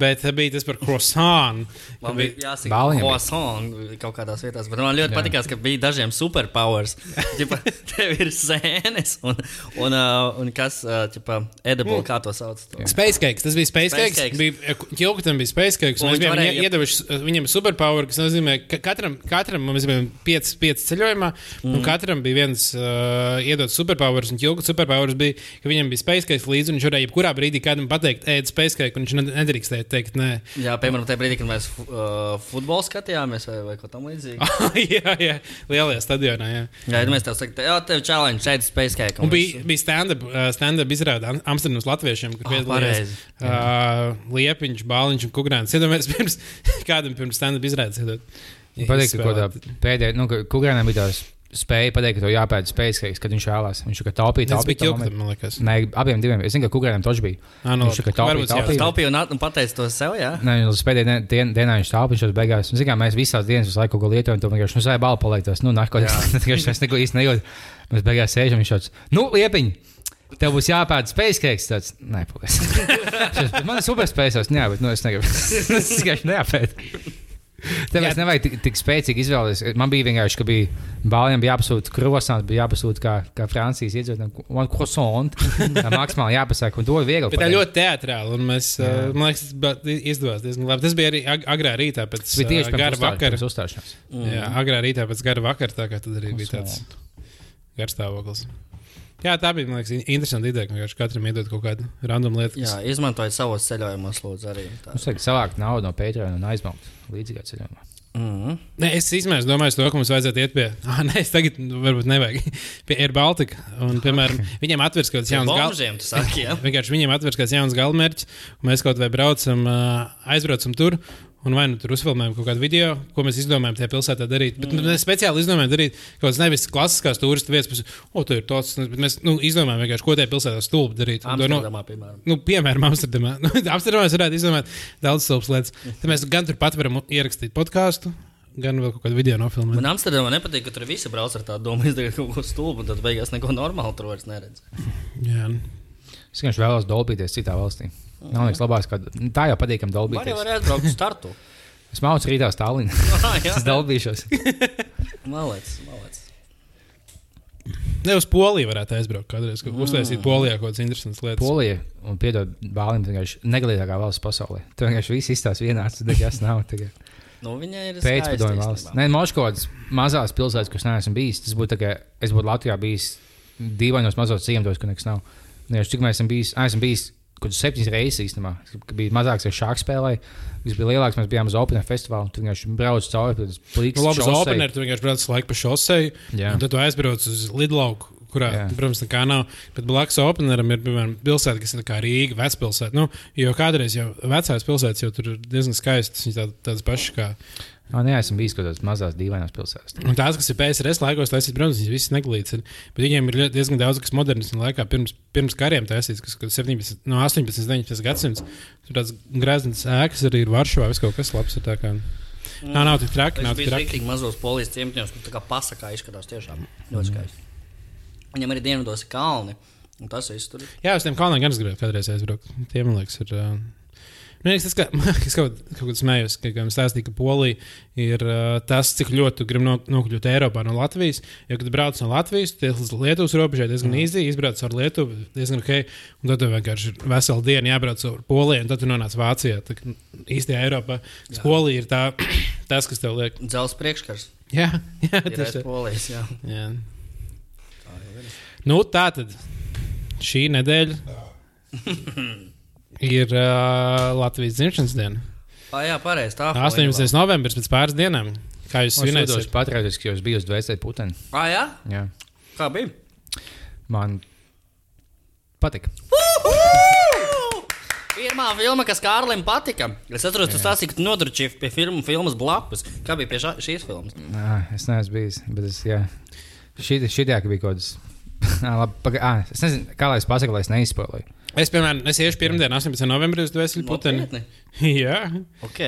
bet tā bija tas par croissant. Man bija jāsaka, croissant kaut kādās vietās, bet man ļoti patīkās, ka bija dažiem superpowers. Ģipa, tev ir sēnes un, un, uh, un kas, uh, ģipa, edible, kā to sauc. To. Space cakes. Tas bija space Space cakes. cakes. Bija, ķilkutam bija space cakes. Un Mēs viņš bijām varēja- ie- iedevuši uh, viņam superpower, kas nozīmē, ka katram, katram mums bija pieci, pieci ceļojumā, mm. un katram bija viens uh, iedots superpowers. Un ķilku superpowers bija, ka viņam bija cakes līdzi, un viņš varēja jebkurā brīdī kādam pateikt, ēd cake, un viņš ne- nedrīkstēja teikt, nē. Jā, piemēram, tajā brīdī, kad mēs uh, futbolu skatījāmies vai, vai ko tamlīdzīgu. jā, jā, lielajā stadionā. Jā. Jā, ja mēs tev sakām, jā, tev challenge, space cake. Un bija, bija stand-up stand izrāde Am- Amsterdamas latviešiem, kur Ah, piedalījās pareizi. uh, Liepiņš, Bāliņš un Kugrāns. Iedomājieties, pirms kādam pirms stand-up izrādes. Patīk, ka pēdējā, nu, ka Kugrānam bija tās spēja pateikt, ka to jāpēta spējas, kad viņš vēlās. Viņš kā taupīja, Tas bija taupīja. ķilkutam, man liekas. Nē, abiem diviem. Es zinu, ka Kugrānam točs bija. Ah, no, Viņš tā kā taupīja, jā. taupīja. Taupīju un, un pateicu to sev, jā. Nē, uz pēdējā dien- dien- dienā viņš taupīja, viņš beigās. Un, zin, kā, mēs visās dienas visu laiku kaut ko lietojam, to vienkārši nu, zāja balvu palaitos. Nu, narkotikas, es neko īsti nejūtu. Mēs beigās sēžam, viņš šāds, nu, liepiņ! Tev būs jāpērk spēcīgs. Tāds, nē, bet Man ir superspēcīgs, jā, bet nu, es negribu. Es tikai nepērku. Tāpēc nevajag tik, tik spēcīgi izvēlēties. Man bija vienkārši, ka bija bāliņiem jāpasūta krosants, bija jāpasūta kā, kā Francijas iedzīvotājiem. Man krosant, kā maksimāli jāpasaka, un to ir viegli. Bet tā ļoti teātrāli, un mēs, uh, man liekas, izdevās diezgan labi. Tas bija arī ag agrā rītā pēc tieši gara uzstā- vakara. uzstāšanās. Jā, agrā rītā pēc gara vakara, tā kā tad arī bija tāds garstāvoklis. Jā, tā bija, liekas, in- interesanta ideja, ka katram iedod kaut kādu random lietu. Jā, kas- izmantojiet savos ceļojumos, lūdzu, arī. Tā. Mums vajag savākt naudu no Patreon un aizmaukt līdzīgā ceļojumā. Mm. Nē, es īstenībā domāju, to, ka mums vajadzētu iet pie. Ah, nē, es tagad varbūt nevajag. Pie Air Baltica. Un, piemēram, viņiem atvers kaut kāds jauns jā. Vienkārši viņiem atvers kaut kāds jauns galamērķis, mēs kaut vai braucam, aizbraucam tur. Un vai nu tur uzfilmējam kaut kādu video, ko mēs izdomājam tajā pilsētā darīt. Bet mm. mēs speciāli izdomājam darīt kaut kādas nevis klasiskās turistu vietas, o, tur ir tāds, bet mēs nu, izdomājam vienkārši, ko tajā pilsētā stulbi darīt. Un to, nu, Amsterdamā, piemēram. Nu, piemēram, Amsterdamā. Nu, Amsterdamā mēs varētu izdomāt daudz stulbas lietas. Tad mēs gan tur pat varam ierakstīt podkāstu, gan vēl kaut kādu video nofilmēt. Man Amsterdamā nepatīk, ka tur visi brauc ar tādu domu, izdarīt kaut ko stulbu, un tad beigās neko normālu tur vairs neredz. Jā, Es vienkārši vēlos dolbīties citā valstī. Nav liekas labās, ka tā jau patīkam Vai jau dolbīties. var aizbraukt uz startu? Es mācu rītā Stalinu. Ah, Es dolbīšos. malec, malec. ne uz Poliju varētu aizbraukt kādreiz, ka uztaisīt Polijā kaut kādas interesantas lietas. Polija un piedod bālim vienkārši negalīgākā valsts pasaulē. Tur vienkārši viss izstāsta vienāds, tad nekas nav. Tagad. Nu, viņai ir Pēcpadomju valsts. Nē, kādas mazās pilsētas, kuras neesmu bijis. Tas būtu tā, ka es būtu Latvijā bijis dīvainos mazos ciematos, kur nekas nav. Nē, cik mēs esam bijis, esmu bijis kaut kāds septiņas reizes īstenībā. Kad bija mazāks ar šādu spēlē, kas bija lielāks, mēs bijām uz Open Festivālu. Tur vienkārši brauc cauri. pliks Nu, labi, uz šosei. Opener tu vienkārši brauc laiku pa šosei, tad tu aizbrauc uz Lidlauku. Kurā, Jā. protams, nekā nav. Bet blakus Openeram ir piemēram pilsēta, kas ir Rīga, vecpilsēta. Nu, jo kādreiz jau vecās pilsētas jau tur ir diezgan skaistas. Viņas tā, tādas pašas kā. Ah, nē, esmu bijis kaut kādās mazās dīvainās pilsētās. Un tās, kas ir PSRS laikos, taisīt, protams, viņas visas neglītas. ir. Bet viņiem ir diezgan daudz, kas modernismu laikā pirms, pirms kariem taisīts, kas ir 17, no 18, 19 gadsimts. Tur tāds grezns ēkas arī ir Varšavā, viss kaut kas labs. ir tā kā- Nā, nav tik traki, nav tik traki. mazos polijas ciemiņos, kur tā kā pasakā izskatās tiešām ļoti skaisti. Viņam arī dienvidos ir kalni, un tas viss tur ir. Jā, uz tiem kalniem gan es gribētu kādreiz aizbraukt. Tie man liekas, ir. Uh... Nu, es, kā, es kaut, kaut kā smējos, ka man stāstīja, ka Polija ir uh, tas, cik ļoti tu gribi no, nokļūt Eiropā no Latvijas. Jo, kad brauc no Latvijas, tad līdz Lietuvas robežai diezgan īsi, izbrauc ar Lietuvu, diezgan ok. Un tad vienkārši ir vesela diena jābrauc ar Poliju, un tad nonāc Vācijā. Tā, īstajā Eiropā tas Polija ir tā, tas, kas tev liek. Dzels priekškars. Jā, jā Ir aiz tā. polijas, jā. Jā. Nu, tā tad šī nedēļa ir uh, Latvijas dzimšanas diena. Ah, jā, pareizi. Tā 18. novembris pēc pāris dienām. Kā jūs Es jūtos svinēsiet? patriotiski, es biju uz dvēseli puteni. Ah, jā? Jā. Kā bija? Man patika. Pirmā filma, kas Kārlim patika. Es atceros, tu stāstīji, ka tu nodrošināji pie filmu, filmas blakus. Kā bija pie šā, šīs filmas? Nā, es neesmu bijis. Bet es, jā. Šī, šī bija kaut kas. Labi, paga, ā, es nezinu, kā lai es pasaku, lai es neizspēlēju. Es, piemēram, es iešu pirmdien, 18. novembrī uz dvēseli puteni. Jā, Ok,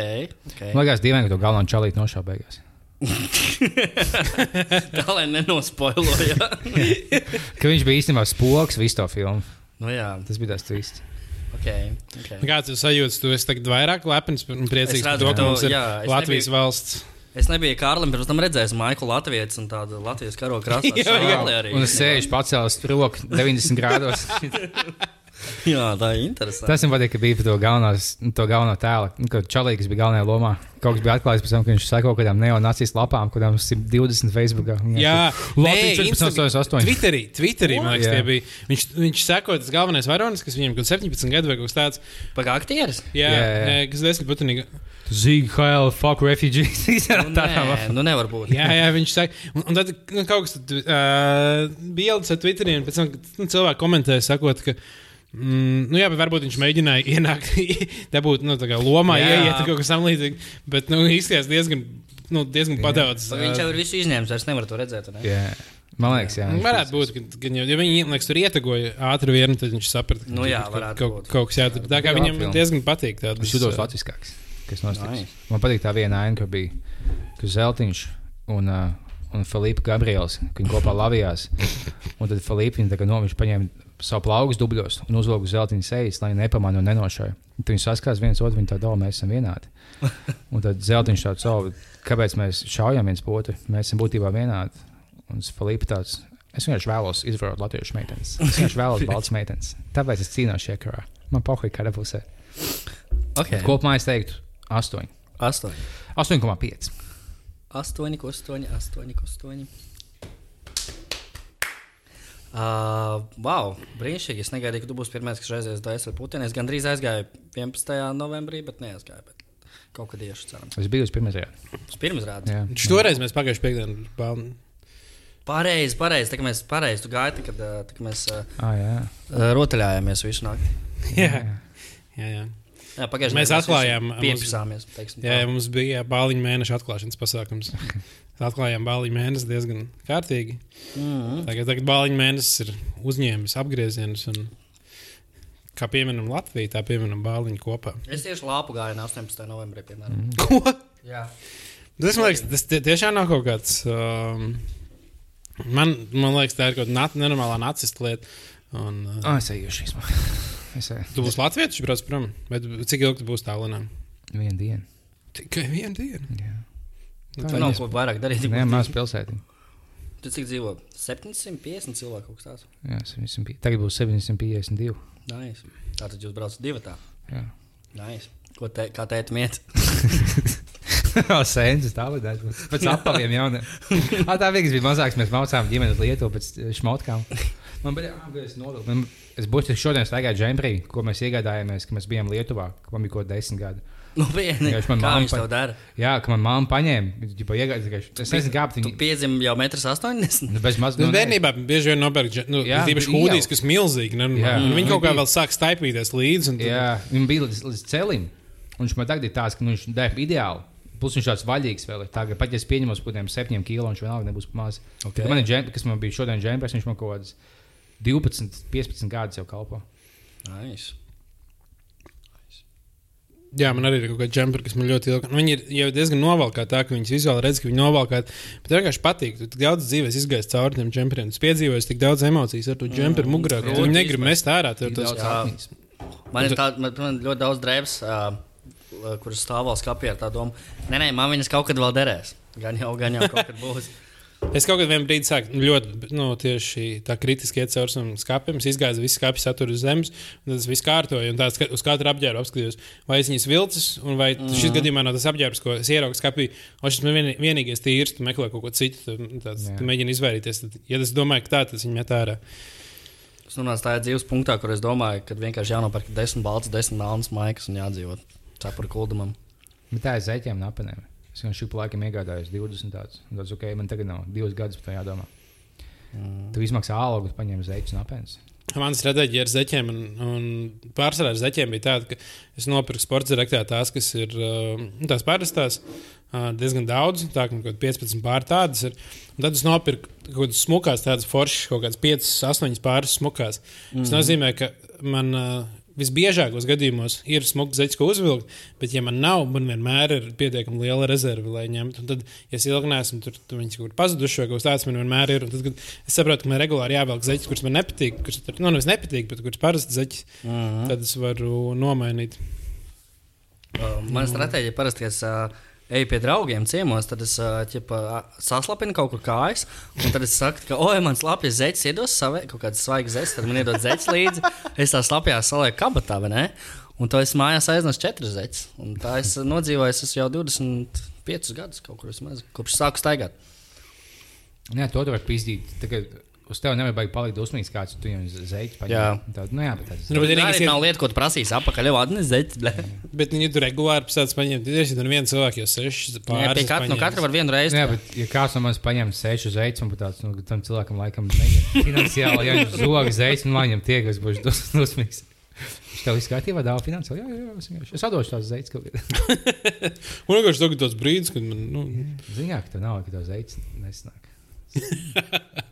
ok. Man liekas, dīvaini, ka to galveno čalīti nošāva beigās. Tā lai nenospoiloja. Ka viņš bija īstenībā spoks visu to filmu. nu jā, Tas bija tas twists. ok. okay. Kāds ir sajūta? Tu esi tagad vairāk lepns un priecīgs Es par to, ka mums ir jā, Latvijas nebiju- valsts. Es nebiju Kārlim, pirms tam redzējis Maiklu Latvijas un tādu Latvijas karo krāsā. Jā, jā. arī. Un es sēžu pacēlis roku 90 grādos. Jā, tā ir interesanti. Tas man patīk, ka bija to, galvenās, to galveno tēlu. Nu, Kad Čalīgs bija galvenajā lomā, kaut kas bija atklājis pēc tam, ka viņš seko kādām neonācijas lapām, kādām 120 Facebookā. Jā, Latvijas nē, 1488. Twitterī, Twitterī man liekas, tie bija. Viņš, viņš seko tas galvenais varonis, kas viņam kaut 17 gadu vai kaut kas tāds. Pagā aktieris? Jā, Jā, jā. nē, kas desmit patīk. Zig, hell, fuck refugees. Nu, nē, nu nevar būt. Jā, jā, viņš saka, un, un tad nu, kaut kas tāds uh, bija ielicis ar Twitterī, un pēc tam nu, cilvēki komentēja, sakot, ka. Mm, nu jā, bet varbūt viņš mēģināja ienākt, dabūt nu, tā kā lomā, Jā. ieiet kaut kas tamlīdzīgs. Bet nu, izskatās diezgan, nu, diezgan padaudz. Viņš jau ir visu izņēmis, vairs nevar to redzēt. Ne? Jā, man liekas, jā. Nu, viņš Varētu būt, ka, ka ja viņi liekas, tur ietegoja ātri vienu, tad viņš saprata, ka Nu jā, kaut, kaut, kaut kas jādara. Tā kā viņam filma. diezgan patīk tāds. Viņš jutos latviskāks. Kas nostiks. Nice. Man patīk tā viena aina, ka bija Zeltiņš un, uh, un Filipa Gabriels, ka viņi kopā lavījās. Un tad Filipa viņa tā kā no viņš paņēma savu plaugus dubļos un uzvilka uz Zeltiņa sejas, lai nepamanītu un nenošauja. Un Tad viņi saskās viens otru, viņi tā domā, mēs esam vienādi. Un tad Zeltiņš tāds savu, kāpēc mēs šaujam viens otru, mēs esam būtībā vienādi. Un Filipa tāds. Es vienkārši vēlos izvarot latviešu meitenes. Es vienkārši vēlos balts meitenes. Tāpēc es cīnos šajā karā. Man pohuļ kāda pusē. Okay. Kopumā es teiktu 8. 8. 8,5. 8, 8, 8, 8. Uh, wow, brīnišķīgi. Es negaidīju, ka tu būsi pirmais, kas reizes dēļ ar Putinu. Es gandrīz aizgāju 11. novembrī, bet neaizgāju. Bet kaut kad iešu, cerams. Es biju uz pirmā rāda. Uz pirmās rādes. Jā, Viņš toreiz mēs pagājušajā piekdienā balnu. Pareizi, pareizi. Tā kā mēs pareizi kad, uh, tā, kad mēs ah, jā. uh, rotaļājāmies visu naktī. Jā, jā. jā. Jā, Mēs atklājām. Jā, tā. jā, mums bija bāliņu mēneša atklāšanas pasākums. Atklājām bāliņu mēnesi diezgan kārtīgi. Mhm. Tagad, tagad bāliņu mēnesis ir uzņēmis apgriezienus. Un, kā pieminam Latviju, tā pieminam bāliņu kopā. Es tieši lāpu gāju no 18. novembrī, piemēram. Mm. Ko? Jā. Tas, man liekas, tas tie, tiešām nav kaut kāds. Um, man, man liekas, tā ir kaut kāda nat, nenormālā nacista lieta. Un, uh, Ah, es eju šīs. Es eju. tu būsi Latvijas brauc prom, bet cik ilgi tu būsi tālāk? Vienu dienu. Tikai vienu dienu. Jā. Nu, Tur nav ko vairāk darīt. Nē, maz pilsētī. Tu cik dzīvo? 750 cilvēku kaut kas tāds. Jā, 700, tagad būs 752. Nice. Tātad jūs braucat divi tā. Jā. Nice. Ko te, kā tēta miet? Sēnes tālāk, pēc apaviem jauniem. Ah, tā vienkārši bija mazāks. Mēs mācām ģimenes lietu pēc eh, šmotkām. Man bija jāapgādās novilkt. Man- Es būtu šodien staigāju džembrī, ko mēs iegādājāmies, kad mēs bijām Lietuvā, kad man bija kaut kāda desmit gadi. Nu, vieni. Kā viņš pa- to dara? Jā, ka man mamma paņēma, iegādājās. Es nezinu, kāpēc Tu viņi piedzim jau 1,80 m. Nu, bez maz. Nu, nu, bērnībā bieži vien nopērk nu, Jā, īpaši hūdijas, kas milzīgi. Ne? Jā. Un Viņi kaut kā vēl sāk staipīties līdzi. un tad- Jā, viņam bija līdz, līdz celim. Un viņš man tagad ir tāds, ka nu, viņš dēļ ideāli. Plus viņš tāds vaļīgs vēl ir. Tagad, pat ja es pieņemu uz kādiem septiņiem kilo, viņš vienalga nebūs maz. Ok. Okay. Man ir džempers, kas man bija šodien džempers, viņš man kaut kāds 12, 15 gadus jau kalpo. Nice. Jā, man arī ir kaut kāda džempera, kas man ļoti ilgi. Nu, viņi ir jau diezgan novalkāti, tā ka viņas vizuāli redz, ka viņi novalkāti. Bet vienkārši patīk. Tu tik daudz dzīves izgājis cauri tiem džemperiem. Es piedzīvoju tik daudz emocijas ar to džemperu Mm. mugurā. ka Viņi negrib mest ārā. Atmiņas. Man ir, tā, man, man ļoti daudz drēbes, uh, kuras stāv vēl skapī ar tā domu. Nē, nē, man viņas kaut kad vēl derēs. Gan jau, gan jau kaut kad būs. Es kaut kādā brīdī sāku nu, ļoti nu, tieši tā kritiski iet cauri savam skāpim. Es izgāju visu skāpi saturu uz zemes, un tas viss kārtoju. Un tās, uz katru apģērbu apskatījos, vai es viņas vilcis, un vai mm. šis gadījumā nav tas apģērbs, ko es ieraugu skāpī. O šis man vien, vienīgais tīrs, tu meklē kaut ko citu, tu, tāds, Jā. tu mēģini izvairīties. Tad, ja es domāju, ka tā, tas viņa met ārā. Es nonācu tajā dzīves punktā, kur es domāju, ka vienkārši jānopērk desmit balts, desmit melnas maikas un jādzīvot cepuri kuldumam. Bet tā ir zeķiem un apenēm. Es jau šim laikam iegādājos 20 tādus. Tas ok, man tagad nav divas gadus par to jādomā. Mm. Tu izmaksā algu, paņem zeķus un apēns. Mana stratēģija ar zeķiem, un, un pārsvarā ar zeķiem bija tāda, ka es nopirku sporta direktā tās, kas ir uh, nu, tās parastās, uh, diezgan daudz, tā kā kaut kādas 15 pār tādas ir. Un tad es nopirku kaut kādas smukās, tādas foršas, kaut kādas 5, 8 pāris smukās. Mm -hmm. Tas nozīmē, ka man uh, visbiežākos gadījumos ir smugs zeķis, ko uzvilkt, bet, ja man nav, man vienmēr ir pietiekami liela rezerve, lai ņemtu. Un tad, ja es ilgi neesmu tur, tur viņas kaut kur pazuduši vai kaut kas tāds, man vienmēr ir. Un tad, kad es saprotu, ka man regulāri jāvelk zeķis, kurš man nepatīk, kurš nu, nevis nepatīk, bet kurš parasti zeķis, uh -huh. tad es varu nomainīt. Uh, Mana stratēģija parasti, es uh, eju pie draugiem ciemos, tad es ķipa, saslapinu kaut kur kājas. Tad es saku, ka, oi, man slapjas zeķis, iedos savai kaut kādas svaigas zeķis, tad man iedod zeķis līdzi. Es tā slapjās salieku kabatā, vai ne? Un to es mājās aiznesu četras zeķis. Un tā es nodzīvoju, es jau 25 gadus kaut kur vismaz, kopš sāku staigāt. Nē, to tu vari pizdīt. Tagad uz tevi nevajag palikt dusmīgs, kāds tu viņam zeķi paņem. Jā. Tād, nu jā, bet tas Nu, ir Tā arī, arī nav lieta, ko tu prasīsi apakaļ, jau atnes zeķis. blē. bet viņi tur regulāri pēc tādas paņemt. Ir viens cilvēks, jau seši Jā, pāris. katra, no katra var vienu reizi. Jā, bet, ja kāds no manis paņem sešu zeķus, un pat tāds, nu, tam cilvēkam laikam finansiāli, ja viņš zog zeķus, un viņam tie, kas būs dus- dusmīgs. Viņš tev viss kārtībā dāvā finansiāli. Jā, jā, jā, es es atdošu tās zeķus kaut kādā. Un vienkārši tagad tāds brīdis, kad man. Nu, Ziņā, ka tev nav, ka tev zeķis nesnāk.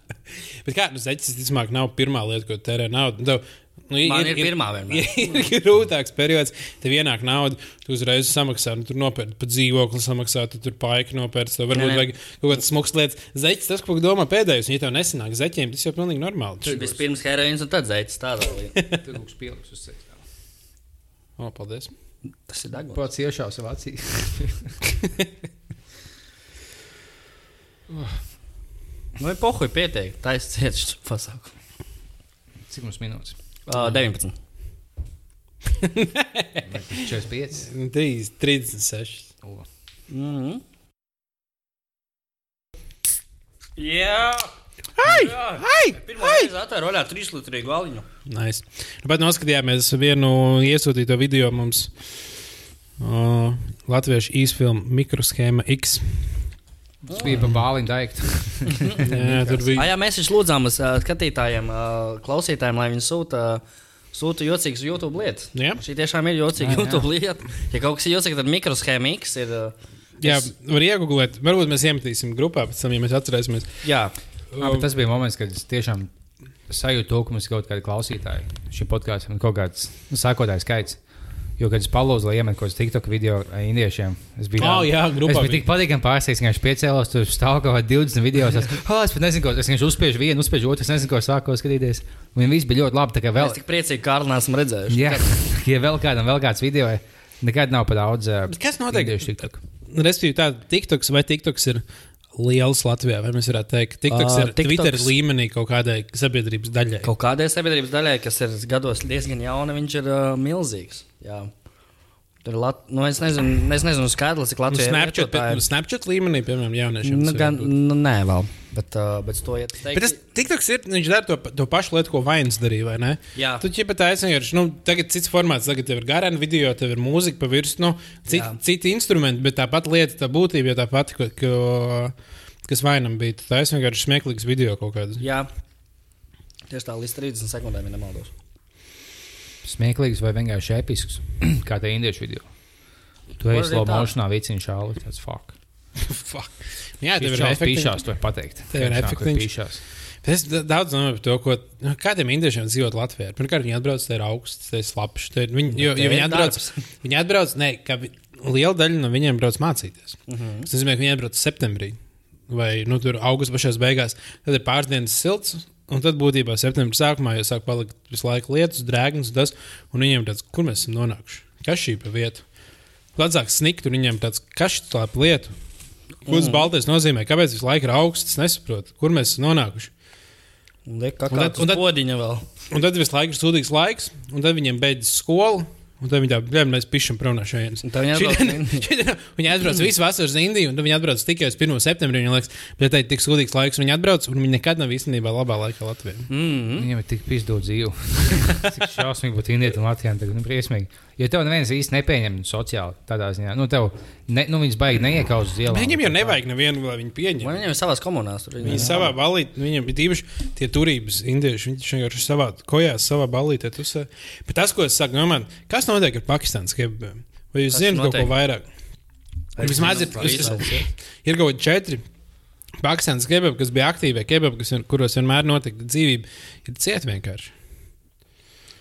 bet kā, nu, zeķis, visticamāk, nav pirmā lieta, ko tērē naudu. Tev, nu, Man ir pirmā vienmēr. Ir, ir grūtāks periods, tev ienāk nauda, tu uzreiz samaksā, nu, tur nopērci pat dzīvokli, samaksā, tu tur paika nopērci. Tev varbūt vajag kaut kādas smagas lietas. Zeķis, tas, ko domā pēdējais, un ja tev nesanāk zeķiem, tas jau pilnīgi normāli. Tur vispirms heroīns un tad zeķis. Tādā lieta. Tur būs pieliks uz sevis. O, paldies. Tas ir deguna. Pats iešāva savā acī. Nu, pohuļ pietiek. Tā ir cietuši pasākumu. Cik mums minūtes? Uh, 19. 45. 3, 36. O. Mm -hmm. Jā! Ai! Jā. Ai! Pirmā reize atvēru vaļā trīs litrīgu aliņu. Nice. Bet noskatījāmies vienu iesūtīto video mums. Uh, Latviešu īsfilmu mikroshēma X. Tas bija pa bāliņu daiktu. Jā, tur bija. jā, mēs taču lūdzām uz uh, skatītājiem, uh, klausītājiem, lai viņi sūta. Sūta jocīgas YouTube lietas. Jā. Šī tiešām ir jocīga Jā, jā. YouTube lieta. Ja kaut kas ir jocīgs, tad mikroshēma X ir. Uh, Jā, var iegūt. Varbūt mēs iemetīsim grupā, pēc tam, ja mēs atcerēsimies. jā, Jā, bet tas bija moments, kad es tiešām sajūtu to, ka mums ir kaut kādi klausītāji šim podkāstam un kaut kāds nu, sākotājs skaits. Jo, kad es palūdzu, lai iemetu kaut kādu TikTok video indiešiem, es biju, Oh, jā, grupā es biju tik patīkami pārsteigts, ka viņš piecēlās, tur stāv kaut kādi 20 video. Es, oh, es pat nezinu, ko es vienkārši uzspiežu vienu, uzspiežu otru, es nezinu, ko sāku skatīties. Un viņi visi bija ļoti labi. tā kā Vēl, es tik priecīgi, ka Kārlis nesmu redzējis. jā, ja vēl kādam vēl kāds video, nekad nav par daudz. Bet kas notiek? indiešu TikTok. Respektīvi, tā TikToks vai TikToks ir liels Latvijā, vai mēs varētu teikt, ka TikToks Ā, ir Twitter TikToks- līmenī kaut kādai sabiedrības daļai. Kaut kādai sabiedrības daļai, kas ir gados diezgan jauna, viņš ir uh, milzīgs. Jā. Tur ir Lat... nu, es nezinu, es nezinu skaidrs, cik Nu, Latvijā Snapchat, nu, Snapchat līmenī, piemēram, jauniešiem. Nu, gan, nu, nē, vēl. Bet, uh, bet to iet Bet tas TikToks ir, viņš dara to, to pašu lietu, ko Vains darīja, vai ne? Jā. Tu jau pat aizsmeļojies, nu, tagad cits formāts, tagad tev ir garāna video, tev ir mūzika pa virsmu, nu, citi, Jā. citi instrumenti, bet tā pati lieta, tā būtība, tā pati, ko, ko, kas Vainam bija. Tā ir vienkārši smieklīgs video kaut kāds. Jā. Tieši tā līdz 30 sekundēm, ja nemaldos. Smieklīgs vai vienkārši episks, kā tie indiešu video. Tu arī slow motionā, vicini šāli, tas fuck. Fuck. Jā, tev ir ir efekti. pīšās, to var pateikt. Tev ir. Bet Es da- daudz domāju par to, ko nu, kādiem indiešiem dzīvot Latvijā. Pirmkārt, viņi atbrauc, tie ir augsts, tie ir slapjš. Viņi, jo, tev jo viņi atbrauc, viņi atbrauc, ne, ka liela daļa no viņiem brauc mācīties. Mhm. -huh. Tas nozīmē, ka viņi atbrauc septembrī vai nu, tur augusta pašās beigās. Tad ir pāris dienas silts. Un tad būtībā septembrī sākumā jau sāk palikt visu laiku lietus, drēgnas, un tas, un viņiem tāds, kur mēs esam nonākuši? Kas šī pa vietu? Vecāks snikt, un viņiem tāds, kas šī tā pa lietu? Ko tas baltais nozīmē? Kāpēc visu laiku ir augsts? Es nesaprotu, kur mēs esam nonākuši. Liek, kā Un tad- un tad- vēl. Un tad visu laiku ir sūdīgs laiks, un tad viņiem beidzas skola. Un tad viņi tā, bļem, mēs pišķam prom no šejienes. Un viņi atbrauc visu vasaru uz Indiju, un tad viņi atbrauc tikai uz 1. septembrī. Viņam liekas, bet tā ir tik sūdīgs laiks, un viņi atbrauc, un viņi nekad nav īstenībā labā laikā Latvijā. Mm -hmm. Viņam ir tik pizdot dzīve. Cik šausmīgi būtu indietim Latvijam, tagad nu, briesmīgi. Jo tev neviens īsti nepieņem sociāli tādā ziņā. Nu, tev, ne, nu, viņas baigi neiekauz uz. Bet viņam jau nevajag nevienu, lai viņi pieņem. Man viņam ir savās komunās. Tur Viņi savā balītē, viņam ir īpaši tie turības indieši. Viņi vienkārši savā kojās, savā balītē. Tusē. Bet tas, ko es saku, domāju, kas notiek ar Pakistānas kebabiem? Vai jūs Kas zināt kaut ko vairāk? Vismaz ir, ir kaut kādi četri. Pakistānas kebabi, kas bija aktīvie kebabi, kas, kuros vienmēr notika dzīvība, ir cieti vienkārši.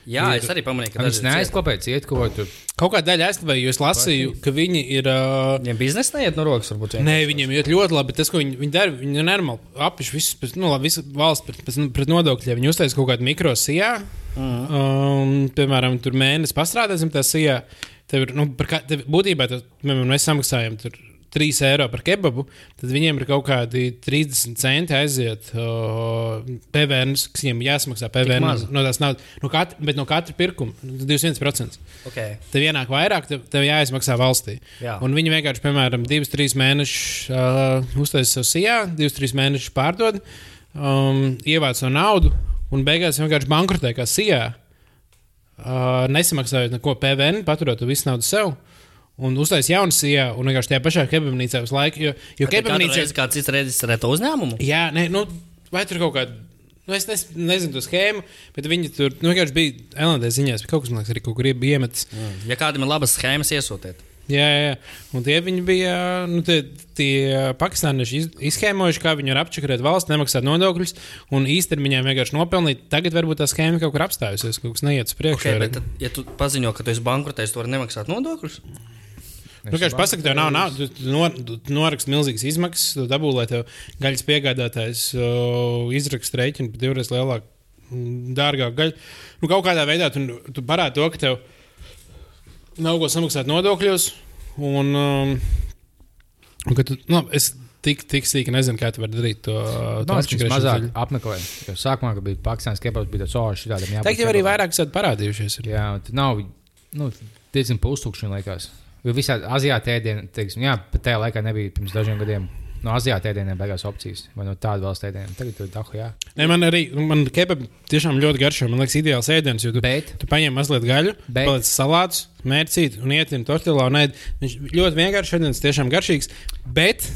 Jā, es arī pamanīju, ka ir cieti. neaizklāpēja ciet, ko tur. Kaut kā daļa aizklavēja, jo es lasīju, ka viņi ir. Uh, Viņiem biznesa neiet no rokas, varbūt. Nē, viņiem iet ļoti labi. bet Tas, ko viņi, viņi dara, viņi ir normāli apiši visus, nu, labi, visu valsts pret, pēc, nu, pret nodokļiem. Viņi uztaisīja kaut kādu mikrosijā. Mhm. Um, piemēram, tur mēnesis pastrādāsim tā sijā. Tev ir, nu, par kā, tev, būtībā tas, piemēram, mēs samaksājam tur 3 eiro par kebabu, tad viņiem ir kaut kādi 30 centi aiziet uh, PVN, kas viņiem jāsamaksā PVN no tās naudas. No katra, bet no katra pirkuma 21%. Okay. Tev ienāk vairāk, tev, tev jāizmaksā valstī. Jā. Un viņi vienkārši, piemēram, divus, trīs mēnešus uh, uztaisīja savu sijā, divus, trīs mēnešus pārdod, um, ievāc savu naudu un beigās vienkārši bankrotē kā sijā. Uh, nesamaksājot neko PVN, paturot visu naudu sev. Un uztaisīja jaunu sijā, un vienkārši tajā pašā kebabnīcā visu laiku. Jo, jo kebabnīcā reizi kāds cits reģistrē to uzņēmumu? Jā, nē, nu, vai tur kaut kāda. Nu, es nes, nezinu to schēmu, bet viņi tur nu, vienkārši bija LND ziņās, bet kaut kas, liekas, arī kaut kur bija iemetis. Ja kādam ir labas schēmas, iesūtiet. Jā, jā, jā. Un tie viņi bija, nu, tie, tie pakistānieši iz, izskēmojuši, kā viņi var apčakarēt valsts, nemaksāt nodokļus un īstermiņā vienkārši nopelnīt. Tagad varbūt tā schēma kaut kur apstājusies, kaut kas neiet uz priekšu. Okay, bet, tad, ja tu paziņo, ka tu esi bankrotējis, tu vari nemaksāt nodokļus. Nu, kā viņš pasakā, tev nav naudas, tu, nor, tu noraksti milzīgas izmaksas, tu dabū, lai tev gaļas piegādātājs uh, izraksta rēķinu par divreiz lielāku, mm, dārgāku gaļu. Nu, kaut kādā veidā tu, tu parādi to, ka tev nav ko samaksāt nodokļos. Un, um, un tu, nu, es tik, tik sīki nezinu, kā tu vari darīt to. Tas atšķirēšanu mazāk ceļu. apmeklē. Jo sākumā, kad bija Pakistāns kebabs, bija tāds ošs, tādam jābūt. Tagad jau arī vairāk esat parādījušies. Ir. Jā, nav nu, diezgan pustukši, man liekas. Jo visādi azijāti ēdieni, teiksim, jā, pat tajā laikā nebija pirms dažiem gadiem. No azijāta ēdieniem beigās opcijas, vai no tāda valsts ēdieniem. Tagad tur dahu, jā. Ne, man arī, man kebabi tiešām ļoti garšo. Man liekas, ideāls ēdiens, jo tu, Bet, tu paņem mazliet gaļu, Bet- paliec salātus, mērcīt un ietini tortilā un ēd. Viņš ļoti vienkārši ēdiens, tiešām garšīgs. Bet,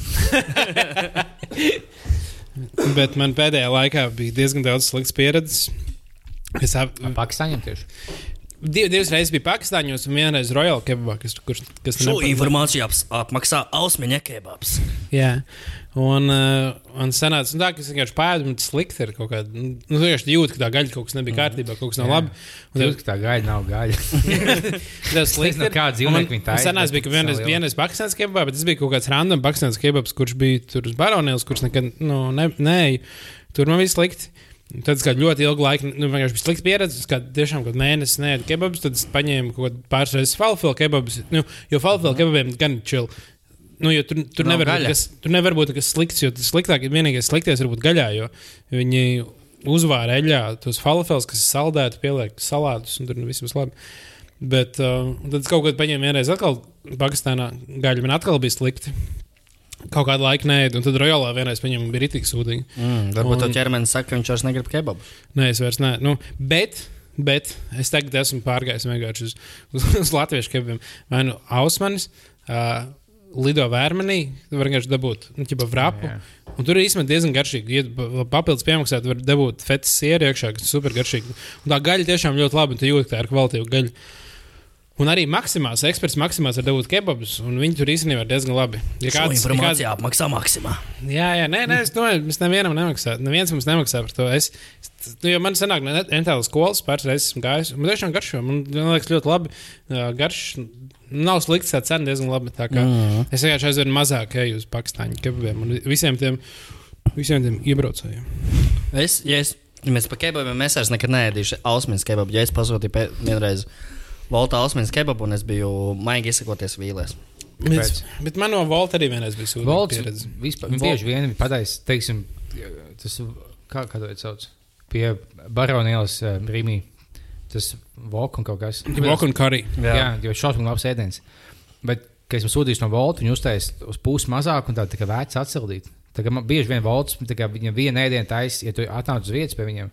bet man pēdējā laikā bija diezgan daudz sliktas pieredzes. Es ap, Pakistāņiem tieši. Div, divas reizes biju Pakistāņos un vienreiz Royal Kebabā, kas, kurš, kas Šo informāciju aps, apmaksā Ausmiņa kebabs. Jā, un, uh, un sanāca nu, tā, ka es vienkārši pēdu, un tas slikti ir kaut kāda. Nu, tu vienkārši jūti, ka tā gaļa kaut kas nebija kārtībā, kaut kas nav Jā. labi. Un tev, ka tā gaļa nav gaļa. tas slikti. nezinu, ir. kāda Un dzīvnieka man- viņi taisa, un Sanāca, bet bija, ka vienreiz, vienreiz Pakistāns kebabā, bet tas bija kaut kāds random Pakistāns kebabs, kurš bija tur uz baronēlas, kurš nekad, nu, ne, nē, tur man viss slikti. Tad kādu ļoti ilgu laiku, nu, vienkārši bija slikta pieredze. Kādu tiešām kādu mēnesi nēdu kebabus, tad es paņēmu kaut pāris reizes falafelu kebabus. Nu, jo falafelu kebabiem gan čil. Nu, jo tur, tur, Nav nevar kas, tur nevar būt nekas slikts, jo tas sliktāk, vienīgais sliktais var būt gaļā, jo viņi uzvāra eļļā tos falafels, kas ir saldēti, pieliek salātus, un tur nu viss būs labi. Bet uh, tad es kaut kad paņēmu vienreiz atkal Pakistānā gaļu, man atkal bija slikti. Kaut kādu laiku nē, un tad Rojalā vienreiz paņēmu, bija rītīgi sūdīgi. Mm, varbūt Un- un... ķermenis saka, ka viņš vairs negrib kebabu. Nē, es vairs nē. Nu, bet, bet es tagad esmu pārgājis vienkārši uz, uz, uz latviešu kebabiem. Vai nu ausmanis, uh, lido vērmenī, var vienkārši dabūt nu, ķipa vrapu. Jā. Un tur ir īstenībā diezgan garšīgi. Ja pa- papildus piemaksāt, var dabūt fetas sieru iekšā, kas ir super garšīgi. Un tā gaļa tiešām ļoti labi, un tu jūti, ka tā ir kvalitīva gaļa. Un arī maksimāls, eksperts maksimāls var dabūt kebabus, un viņi tur īstenībā ir diezgan labi. Ja kāds- ja informāciju apmaksā maksimā. Jā, jā, nē, nē, es domāju, mēs nevienam nemaksājam. Neviens mums nemaksā par to. Es, nu, jo man senāk, entāla skolas pāris reizes esmu gājis. Man tiešām garšo. Man, man liekas ļoti labi. Garš nav slikts, tā cena diezgan labi. Tā kā Mm. es vienkārši aizvien mazāk eju uz Pakistāņu kebabiem un visiem tiem, visiem tiem iebraucējiem. Es, ja es, mēs par kebabiem es vairs nekad neēdīšu Ausmiņas kebabu. Ja es pasūtīju vienreiz Volta Ausmiņas kebabu, un es biju maigi izsakoties vīlēs. Bet, bet man no Volta arī vienreiz bija sūdzīga Volts pieredze. vispār Vol- bieži vien pataisa, teiksim, tas, kā, kā to sauc, pie baronielas uh, Rīmī. Tas vok un kaut kas. Volta un Karī. Jā, jā jo šausmīgi labs ēdiens. Bet, kad esmu sūtījis no Volta, viņi uztaisīja uz pusi mazāk un tā, tā kā vērts atsildīt. Tā kā man bieži vien Volts, tā kā viņam viena ēdiena taisa, ja tu atnāc uz vietas pie viņiem.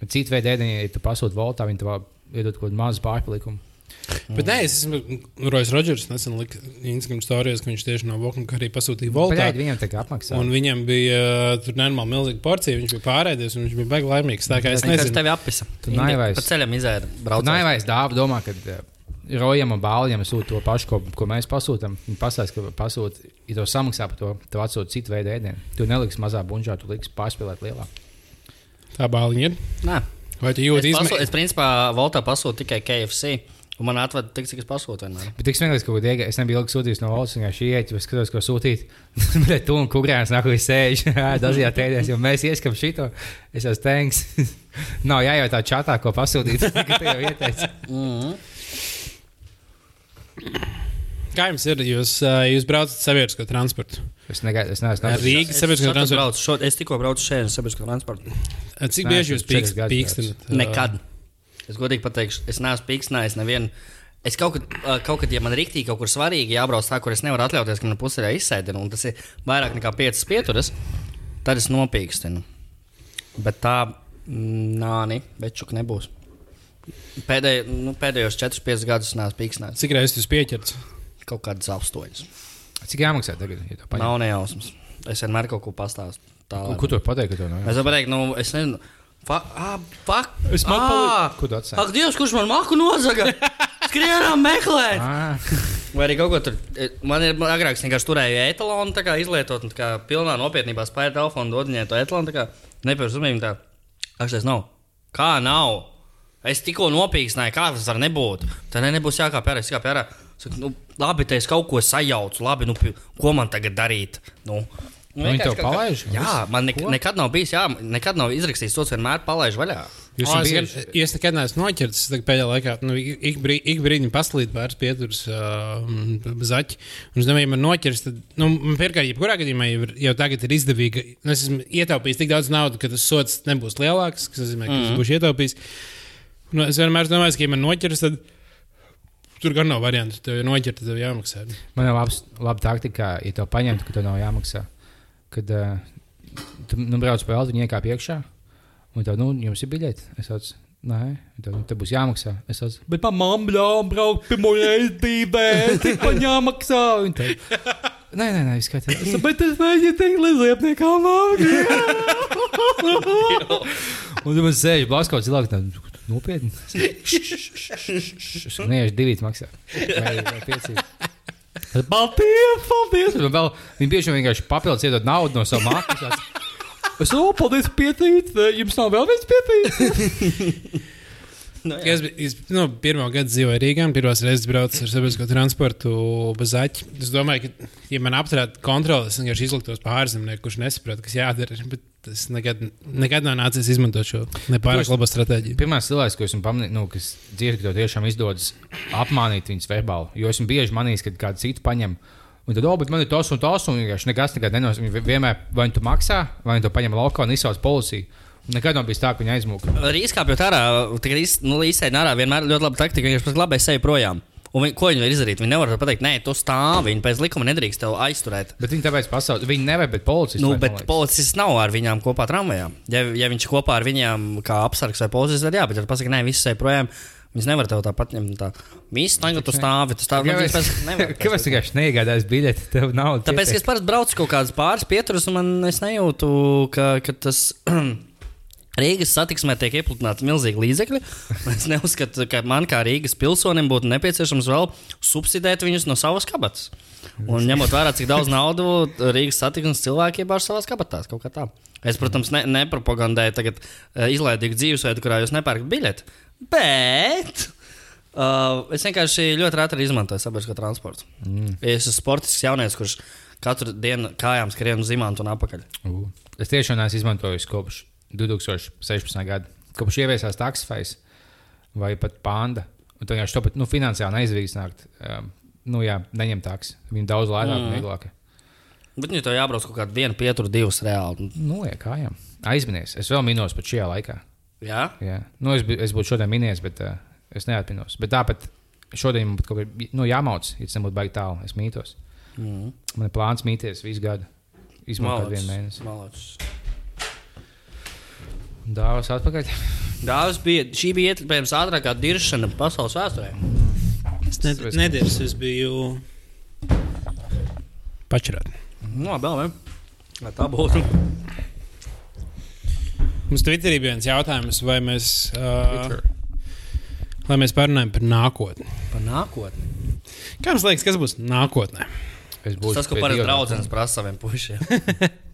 Bet citu veidu ēdienu, ja tu pasūti Voltā, viņi tev iedod kaut kādu mazu pārpalikumu. Bet nē, es esmu Rojas Rodžers nesen lika Instagram stāstījis, ka viņš tieši no Volta un Karī pasūtīja Voltā. Pagaid, viņam tā kā apmaksā. Un viņam bija uh, tur normāli milzīga porcija. Viņš bija pārēdies un viņš bija baigi laimīgs. Tā kā es nezinu, tevi apisa. Tu naivais. Pa ceļam izēra. Naivais dāvā domā, ka uh, Rojam un Bālijam sūta to pašu, ko, ko mēs pasūtām. Viņi pasakās, ka pasūta, ja to samaksā par to, tev atsūta citu veidu ēdienu. Tu neliksi mazā bunžā, tu liksi pārspēlēt lielā. tā bāliņa ir. Nē, Vai tu Es, jūti paso, izmaiņas? es principā Voltā pasūtu tikai KFC. Un man atveda tik, cik es pasūtu. Vienmēr. Bet tik smieklīgi, ka iega, es nebiju ilgi sūtījis no valsts, vienkārši iet, es skatos, ko sūtīt. Bet tu un kukurēns nāk, viņš sēž dažādās tēdēs, jo mēs ieskam šito. Es esmu teiks. Nav jājautā čatā, ko pasūtīt. Tikai jau ieteici. Mm. Kā jums ir? Jūs, ā, jūs braucat sabiedrisko transportu. Es negaidu, es neesmu. Ar Rīgas Es, sabiedrisko šodien transportu. braucu, šo, es tikko braucu šeit, sabiedrisko transportu. Cik bieži es jūs esmu četras pīkst- gadus pīkstinat? ā, Nekad. Es godīgi pateikšu, es neesmu pīkstinājis nevienu. Es kaut kad, kaut kad, ja man rīktīgi kaut kur svarīgi jābrauc tā, kur es nevaru atļauties, ka man pusē izsēdina, un tas ir vairāk nekā 5 pieturas, tad es nopīkstinu. Bet tā, mm, nā, nē, bečuk nebūs. Pēdēj, nu, pēdējos 4-5 gadus neesmu pīkstinājis. Cik reizes jūs pieķerts? Kaut kādas apstoņas. Cik jāmaksā tagad? Ja? Nav nejausmas. Es vienmēr kaut ko pastāstu. Tā, Ko, tu to nav? Es varu pateikt, nu, es nezinu. Fuck. Es ah, atstāji? Ak, Dievs, kurš man maku nozaga? Skrienām meklēt! Ah, Vai arī kaut ko tur. e, Man ir agrāk, es vienkārši turēju etalonu, tā kā izlietot, un tā kā pilnā nopietnībā spēju telefonu dot viņai to etalonu, tā kā nepievērs uzmanību. Tā, ak, tas nav. Kā nav? Es tikko nopīksnēju, kā tas var nebūt. Tā ne, nebūs jākāpj ārā, es kāpju ārā. Saku, nu, labi, te es kaut ko sajaucu, labi, nu, ko man tagad darīt? Nu, Nu, Viņi vienkārši tev kaut kā- palaiž? Jā, man ne, Ko? nekad nav bijis, jā, nekad nav izrakstīts to, vienmēr palaiž vaļā. Jūs esat es, bieži. gan- es nekad neesmu noķerts. Es tagad pēdējā laikā nu, ik, brī, ik brīdi paslīd pāris pieturas uh, zaķi. Un es domāju, man noķers, tad, nu, man pirmkārt, jebkurā gadījumā jau, ir- jau tagad ir izdevīgi. Nu, es esmu ietaupījis tik daudz naudas, ka tas sots nebūs lielāks, kas nozīmē, ka mm. es būšu ietaupījis. Nu, es vienmēr domāju, ka, ja man noķers, tad tur gan nav variantu. Tev ir noķerta, tev jāmaksā. Man ir labs, laba taktika, ja to paņemtu, ka tev nav jāmaksā. Kad uh, tu nu, brauc pa eldu, viņi iekāp iekšā, un tev, nu, jums ir biļete. Es teicu, nē, tev, nu, tev būs jāmaksā. Es teicu, bet man mamma ļāva braukt pirmo reizi dzīvē, tik man jāmaksā. Un Tev, nē, nē, nē, skatās. Bet es mēģinu teikt, līdz liepniekam nāk. Un tu man sēž blakus tā, nopietni. Es neiešu divīt Paldies, paldies! Vēl viņi bieži vien vienkārši papildus iedod naudu no savām mākslas. Es domāju, paldies, pietīt! Jums nav vēl viens pietīt! Nu, Ja Es, biju- es nu, pirmo gadu dzīvoju Rīgā, pirmās reizes braucu ar sabiedrisko transportu bez zaķa. Es domāju, ka, ja man apturētu kontroli, es vienkārši izliktos pārzemnieku, kurš nesaprot, kas jādara. Bet tas nekad, nekad nav nācies izmantot šo nepārāk labo stratēģiju. Pirmā cilvēks, ko esmu pamanījis, nu, kas dzird, ka tev tiešām izdodas apmānīt viņus verbāli. Jo esmu bieži manījis, kad kādu citu paņem. Un tad, oh, bet man ir tas un tas, un vienkārši nekas nekad nenos. Viņi vienmēr vai nu tu maksā, vai nu tu paņem laukā un izsauc policiju. Nekad nav bijis tā, ka viņi aizmūka. Arī izkāpjot ārā, tagad nu, izsēdi ārā vienmēr ļoti laba taktika. Viņš pats labi seja projām. Un viņi, ko viņi var izdarīt? Viņi nevar pateikt, nē, tu stāvi. Viņi pēc likuma nedrīkst tevi aizturēt. Bet viņi tāpēc pasauc, viņi nevar, bet policists. Nu, bet policists nav ar viņām kopā tramvajā. Ja, ja viņš kopā ar viņiem kā apsargs vai policists, tad jā, bet ja pasakā, nē, viss seja projām. Viņas nevar tev tāpat ņemt. Tā. Viss, tagad tu stāvi, tu stāvi. Nu, Kāpēc vienkārši neiegādājas biļeti? Tev nav. Tāpēc, ka es parasti braucu kaut kādas pāris pieturas, un man es nejūtu, ka, ka tas Rīgas satiksmē tiek iepludināti milzīgi līdzekļi. Es neuzskatu, ka man kā Rīgas pilsonim būtu nepieciešams vēl subsidēt viņus no savas kabatas. Un ņemot vērā, cik daudz naudas Rīgas satiksmes cilvēki iebāž savā kabatā. kaut kā tā. Es, protams, ne, nepropagandēju tagad eh, izlaidīgu dzīvesveidu, kurā jūs nepērkat biļeti. Bet uh, es vienkārši ļoti reti izmantoju sabiedrisko transportu. Mm. Es esmu sportisks jaunietis, kurš katru dienu kājām skrien uz imānu un atpakaļ. U. Es tiešām neesmu izmantojis kopš 2016. gada. Kopš ieviesās taksifais vai pat panda. Un tā vienkārši to pat nu, finansiāli neizdevīgi nākt. Um, nu, jā, neņemt taksi. Viņi daudz lētāk un Mm. vieglāk. Bet viņi to jābrauc kaut kādu dienu, pieturu, divus reāli. Nu, jā, kājām. Aizminies. Es vēl minos pat šajā laikā. Jā, Jā. Nu, es, es būtu šodien minies, bet uh, es neatminos. Bet tāpat šodien man kaut kā nu, jāmauc, ja tas nebūtu baigi tālu. Es mītos. mm. Man ir plāns mīties visu gadu. Izmantot vienu mēnesi. Malacis. Dāvāts atpakaļ. Dāvis bija, šī bija iespējams ātrākā diršana pasaules vēsturē. Es ne, nedēļas, es biju pačurāt. Nu, labi, labi. Lai tā būtu. Mums Twitterī bija viens jautājums, vai mēs, uh, lai mēs parunājam par nākotni. Par nākotni. Kā jums liekas, kas būs nākotnē? Es būšu Tas, ko parasti draugs prasa saviem pušiem.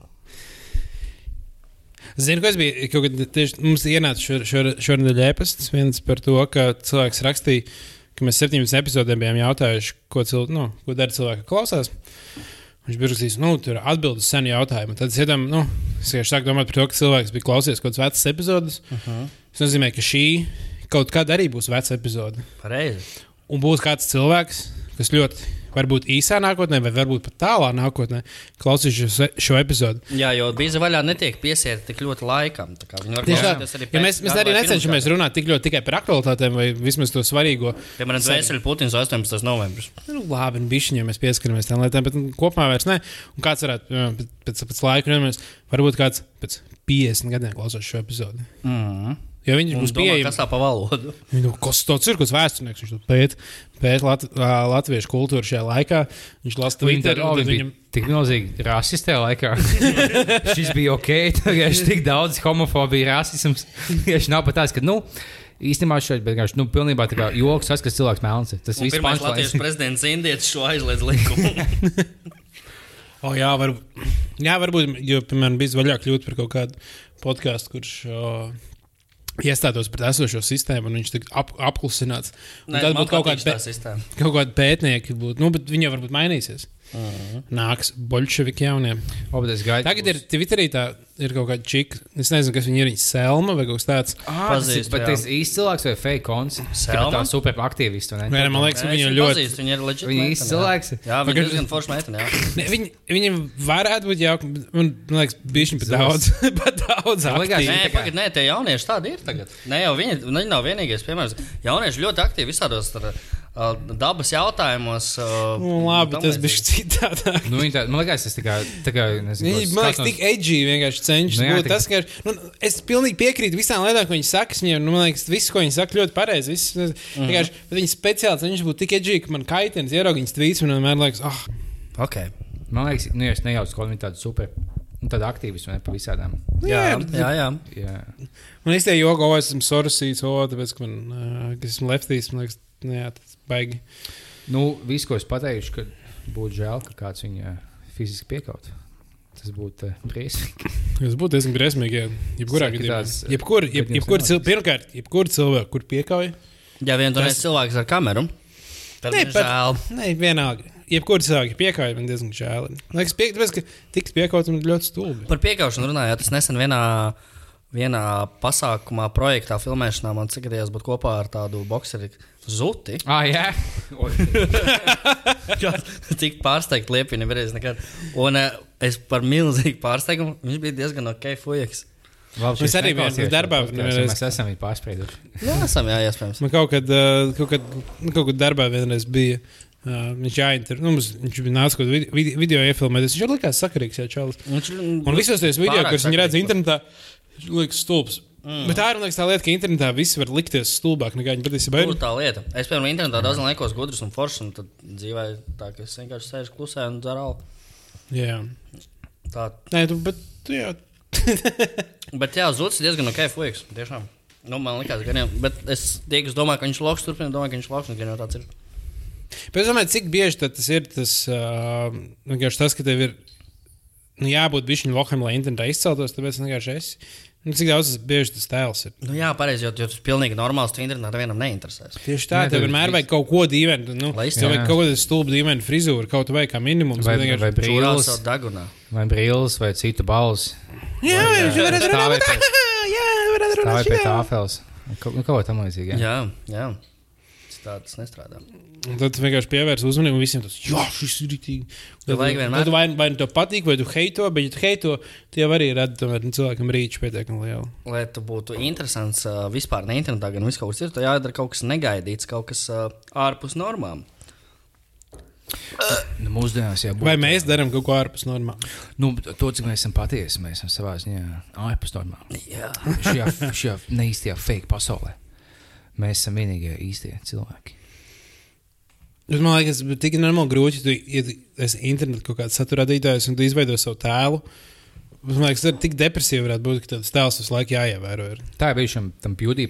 Zinu, kas bija tieši mums ienāca šor- šor- šonadēļ ēpasts viens par to, ka cilvēks rakstīja, ka mēs 17 epizodēm bijām jautājuši, ko, cil, nu, ko dara cilvēki, kas klausās. Viņš bija rakstījis, nu, tur ir atbildes senu jautājumu. Tad es iedomājos, nu, es vienkārši sāku domāt par to, ka cilvēks bija klausies kaut kādas vecas epizodes. Uh Mhm. -huh. Tas nozīmē, ka šī kaut kāda arī būs veca epizode. Pareizi. Un būs kāds cilvēks, kas ļoti, varbūt īsā nākotnē, vai varbūt pat tālā nākotnē, klausīsies šo, šo epizodi. Jā, jo bīza vaļā netiek piesieta tik ļoti laikam. Tieši tā. arī Ja mēs, mēs arī necenšamies runāt tik ļoti tikai par aktualitātēm, vai vismaz to svarīgo. Piemēram, Zvaigznes Putins 18. novembris. Nu, labi, un bišķiņā mēs pieskaramies tam lietām, bet nu, kopumā vairs ne. Un kāds varētu pēc, pēc, laika, varbūt kāds pēc 50 gadiem klausās šo epizodi. Mm. Jo viņš Un būs pieejams. kas tā pa valodu? Nu, kas tas ir? Kas vēsturnieks? Viņš to pēta pēt lat, latviešu kultūru šajā laikā. Viņš lasa Twitter, bija viņam tik milzīgi rasists tajā laikā. Šis bija ok, tagad ir tik daudz homofobija, rasisms. Viņš nav pat tāds, ka, nu, īstenībā šeit, bet vienkārši, nu, pilnībā tā kā joks, tas, kas cilvēks melns. ir. Tas viss Pirmais punchlines. Latvijas prezidents Indietis šo aizliedz likumu. O, jā, var, jā, varbūt, jo, piemēram, bija vaļāk kļūt par kaut kādu podkāstu, kurš o, iestātos pret esošo sistēmu, un viņš tika ap, apklusināts. Un Nē, Tad būtu kaut kāda sistēma. kaut kādi pētnieki, būt, nu, bet viņi jau varbūt mainīsies. Mhm. Nāks bolševiki jaunie. O, bet es gaidu. Tagad ir Twitterī tā, ir kaut kāda čika. Es nezinu, kas viņa ir. Viņa selma vai kaut kas tāds. Ah, tas ir Pazīstu, bet tas īsts cilvēks vai fake kons? Selma? Tā super aktīvists. vai ne? Vai ne, man liekas, viņa ļoti. pazīstu, Viņa ir leģitīva. Viņa īsts cilvēks. Jā, viņa ir diezgan forša meitene. viņi, viņi varētu būt jauki. bet Man, liekas, bija pat daudz. pat daudz liekas. Nē, pagaid, nē, tie jaunieši tādi ir tagad. Nē, jau viņi, viņi nav vienīgais piemērs. Jaunieši ļoti aktīvi visādos ar, uh, dabas jautājumos. Uh, Nu, labi, tas bija citādāk. Nu, tā, man liekas, tas nezinu, Viņi, man kas liekas, tik edgy vienkārši cenšas Nu jā, būt. tik- Tas, ka, nu, es pilnīgi piekrītu visām lietām, ko viņi saka. Viņiem, nu, man liekas, viss, ko viņi saka, ļoti pareizi. Viss, Mhm. vienkārši, bet viņi speciāli cenšas būt tik edgy, ka man kaitins ierauga viņas tvīts un vienmēr liekas, ah, Ok. Man liekas, nu, ja es nejaucu, ka viņi tādi super. Nu, tāda aktīvisti vai ne pa visādām. Jā, bet- jā, jā. Jā. man īstenībā o, es esmu sorosīts, o, tāpēc, ka man, uh, ka esmu leftīs, man liekas, nu, jā, tas baigi. Nu, viss, ko es pateikšu, ka būtu žēl, ka kāds viņu ā, fiziski piekaut. Tas būtu uh, briesmīgi. Tas būtu diezgan briesmīgi. jā. Jebkurā gadījumā. tās, Jebkur, jeb, gadījums jebkur, cil, pirmkārt, jebkur cilvēku, kur piekauj. Ja vien Tas- cilvēks ar kameru, tad pat- žēl. Nē, vienalga. Jebkur cilvēku piekauj, man diezgan žēl. Liekas, pie, tāpēc, ka tiks piekauts man ļoti stulbi. Par piekāpšanu runājot, es nesen vienā, vienā pasākumā, projektā, filmēšanā man cikatījās būt kopā ar tādu boxeri Zuti. Ah, jā. Tik pārsteigts, liepini nevarēs nekad. Un uh, es par milzīgu pārsteigumu, viņš bija diezgan ok, fujaks. Labi, Mēs arī bijām darbā, šo podcastu, nevienreiz. Mēs esam viņu pārspējuši. Jā, esam, jā, iespējams. Man kaut kad, uh, kaut kad, kaut kad darbā vienreiz bija. Uh, viņš jāinter, nu, mums, viņš bija nācis kaut kādu video, video iefilmēt. Viņš jau likās sakarīgs, jā, čalis. Viņš, Un visos tajos video, kurus viņi redz internetā, liekas stulbs. Mm. Bet tā ir liekas, tā lieta, ka internetā viss var likties stulbāk nekā viņi patiesībā ir. tā lieta. Es, piemēram, internetā daudz laikos gudrs un foršs, un tad dzīvē tā, ka es vienkārši sēžu klusē un dzeru. Jā, Tā. Nē, tu, bet, jā. Bet jā, Zuds ir diezgan ok, fujaks. Tiešām. Nu, man liekas, ka jau. Bet es tie, kas domā, ka viņš loks, turpina domāt, ka viņš loks, un gan jau tāds ir. Bet es domāju, cik bieži tas ir tas, uh, vienkārši tas, ka tev ir nu, jābūt bišķiņu lokam, lai internetā izceltos, tāpēc vienkārši esi. Nu, cik daudz tas bieži tas tēls ir? Nu, jā, pareizi, jo, jo tas ir pilnīgi normāls. Tu internetā nevienam neinteresēs. Tieši tā, tev tev vienmēr vajag kaut ko dīvainu. Nu, Lai tev vajag izceltu. kaut kādu stulbu dīvainu frizūru, kaut vai kā minimums. Vai, vai brīlis, vai brīlis, vai citu balss. Jā, viņš varētu Stāvēt runāt. pie- Jā, varētu Tā vai runāt. pie tāfels. Kaut nu, kaut ko tam līdzīgu. jā. Jā, jā. Tā tas nestrādā. Un Tad tu vienkārši pievērs uzmanību visiem. Tas, jā, šis ir rītīgi. Tev Tad vai, vai nu tev patīk, vai tu heito, bet ja tu heito, jau arī redzi, tomēr nu, cilvēkam rīču pietiekami lielu. Lai tu būtu interesants uh, vispār ne internetā, gan viss kaut kas ir, tad jādara kaut kas negaidīts, kaut kas uh, ārpus normām. Nu, mūsdienās jau Vai mēs darām kaut ko ārpus normām? Nu, to, cik mēs esam patiesi, mēs esam savā ziņā ārpus normām. Jā. Šajā, šajā neīstajā fake pasaulē. Mēs esam vienīgie īstie cilvēki. Bet man liekas, tas ir tik normāli grūti, ja tu esi internetā kaut kāds satura radītājs un tu izveido savu tēlu. Man liekas, tas ir tik depresīvi, varētu būt, ka tas tēls visu laiku jāievēro. Ir. Tā ir bijusi tam beauty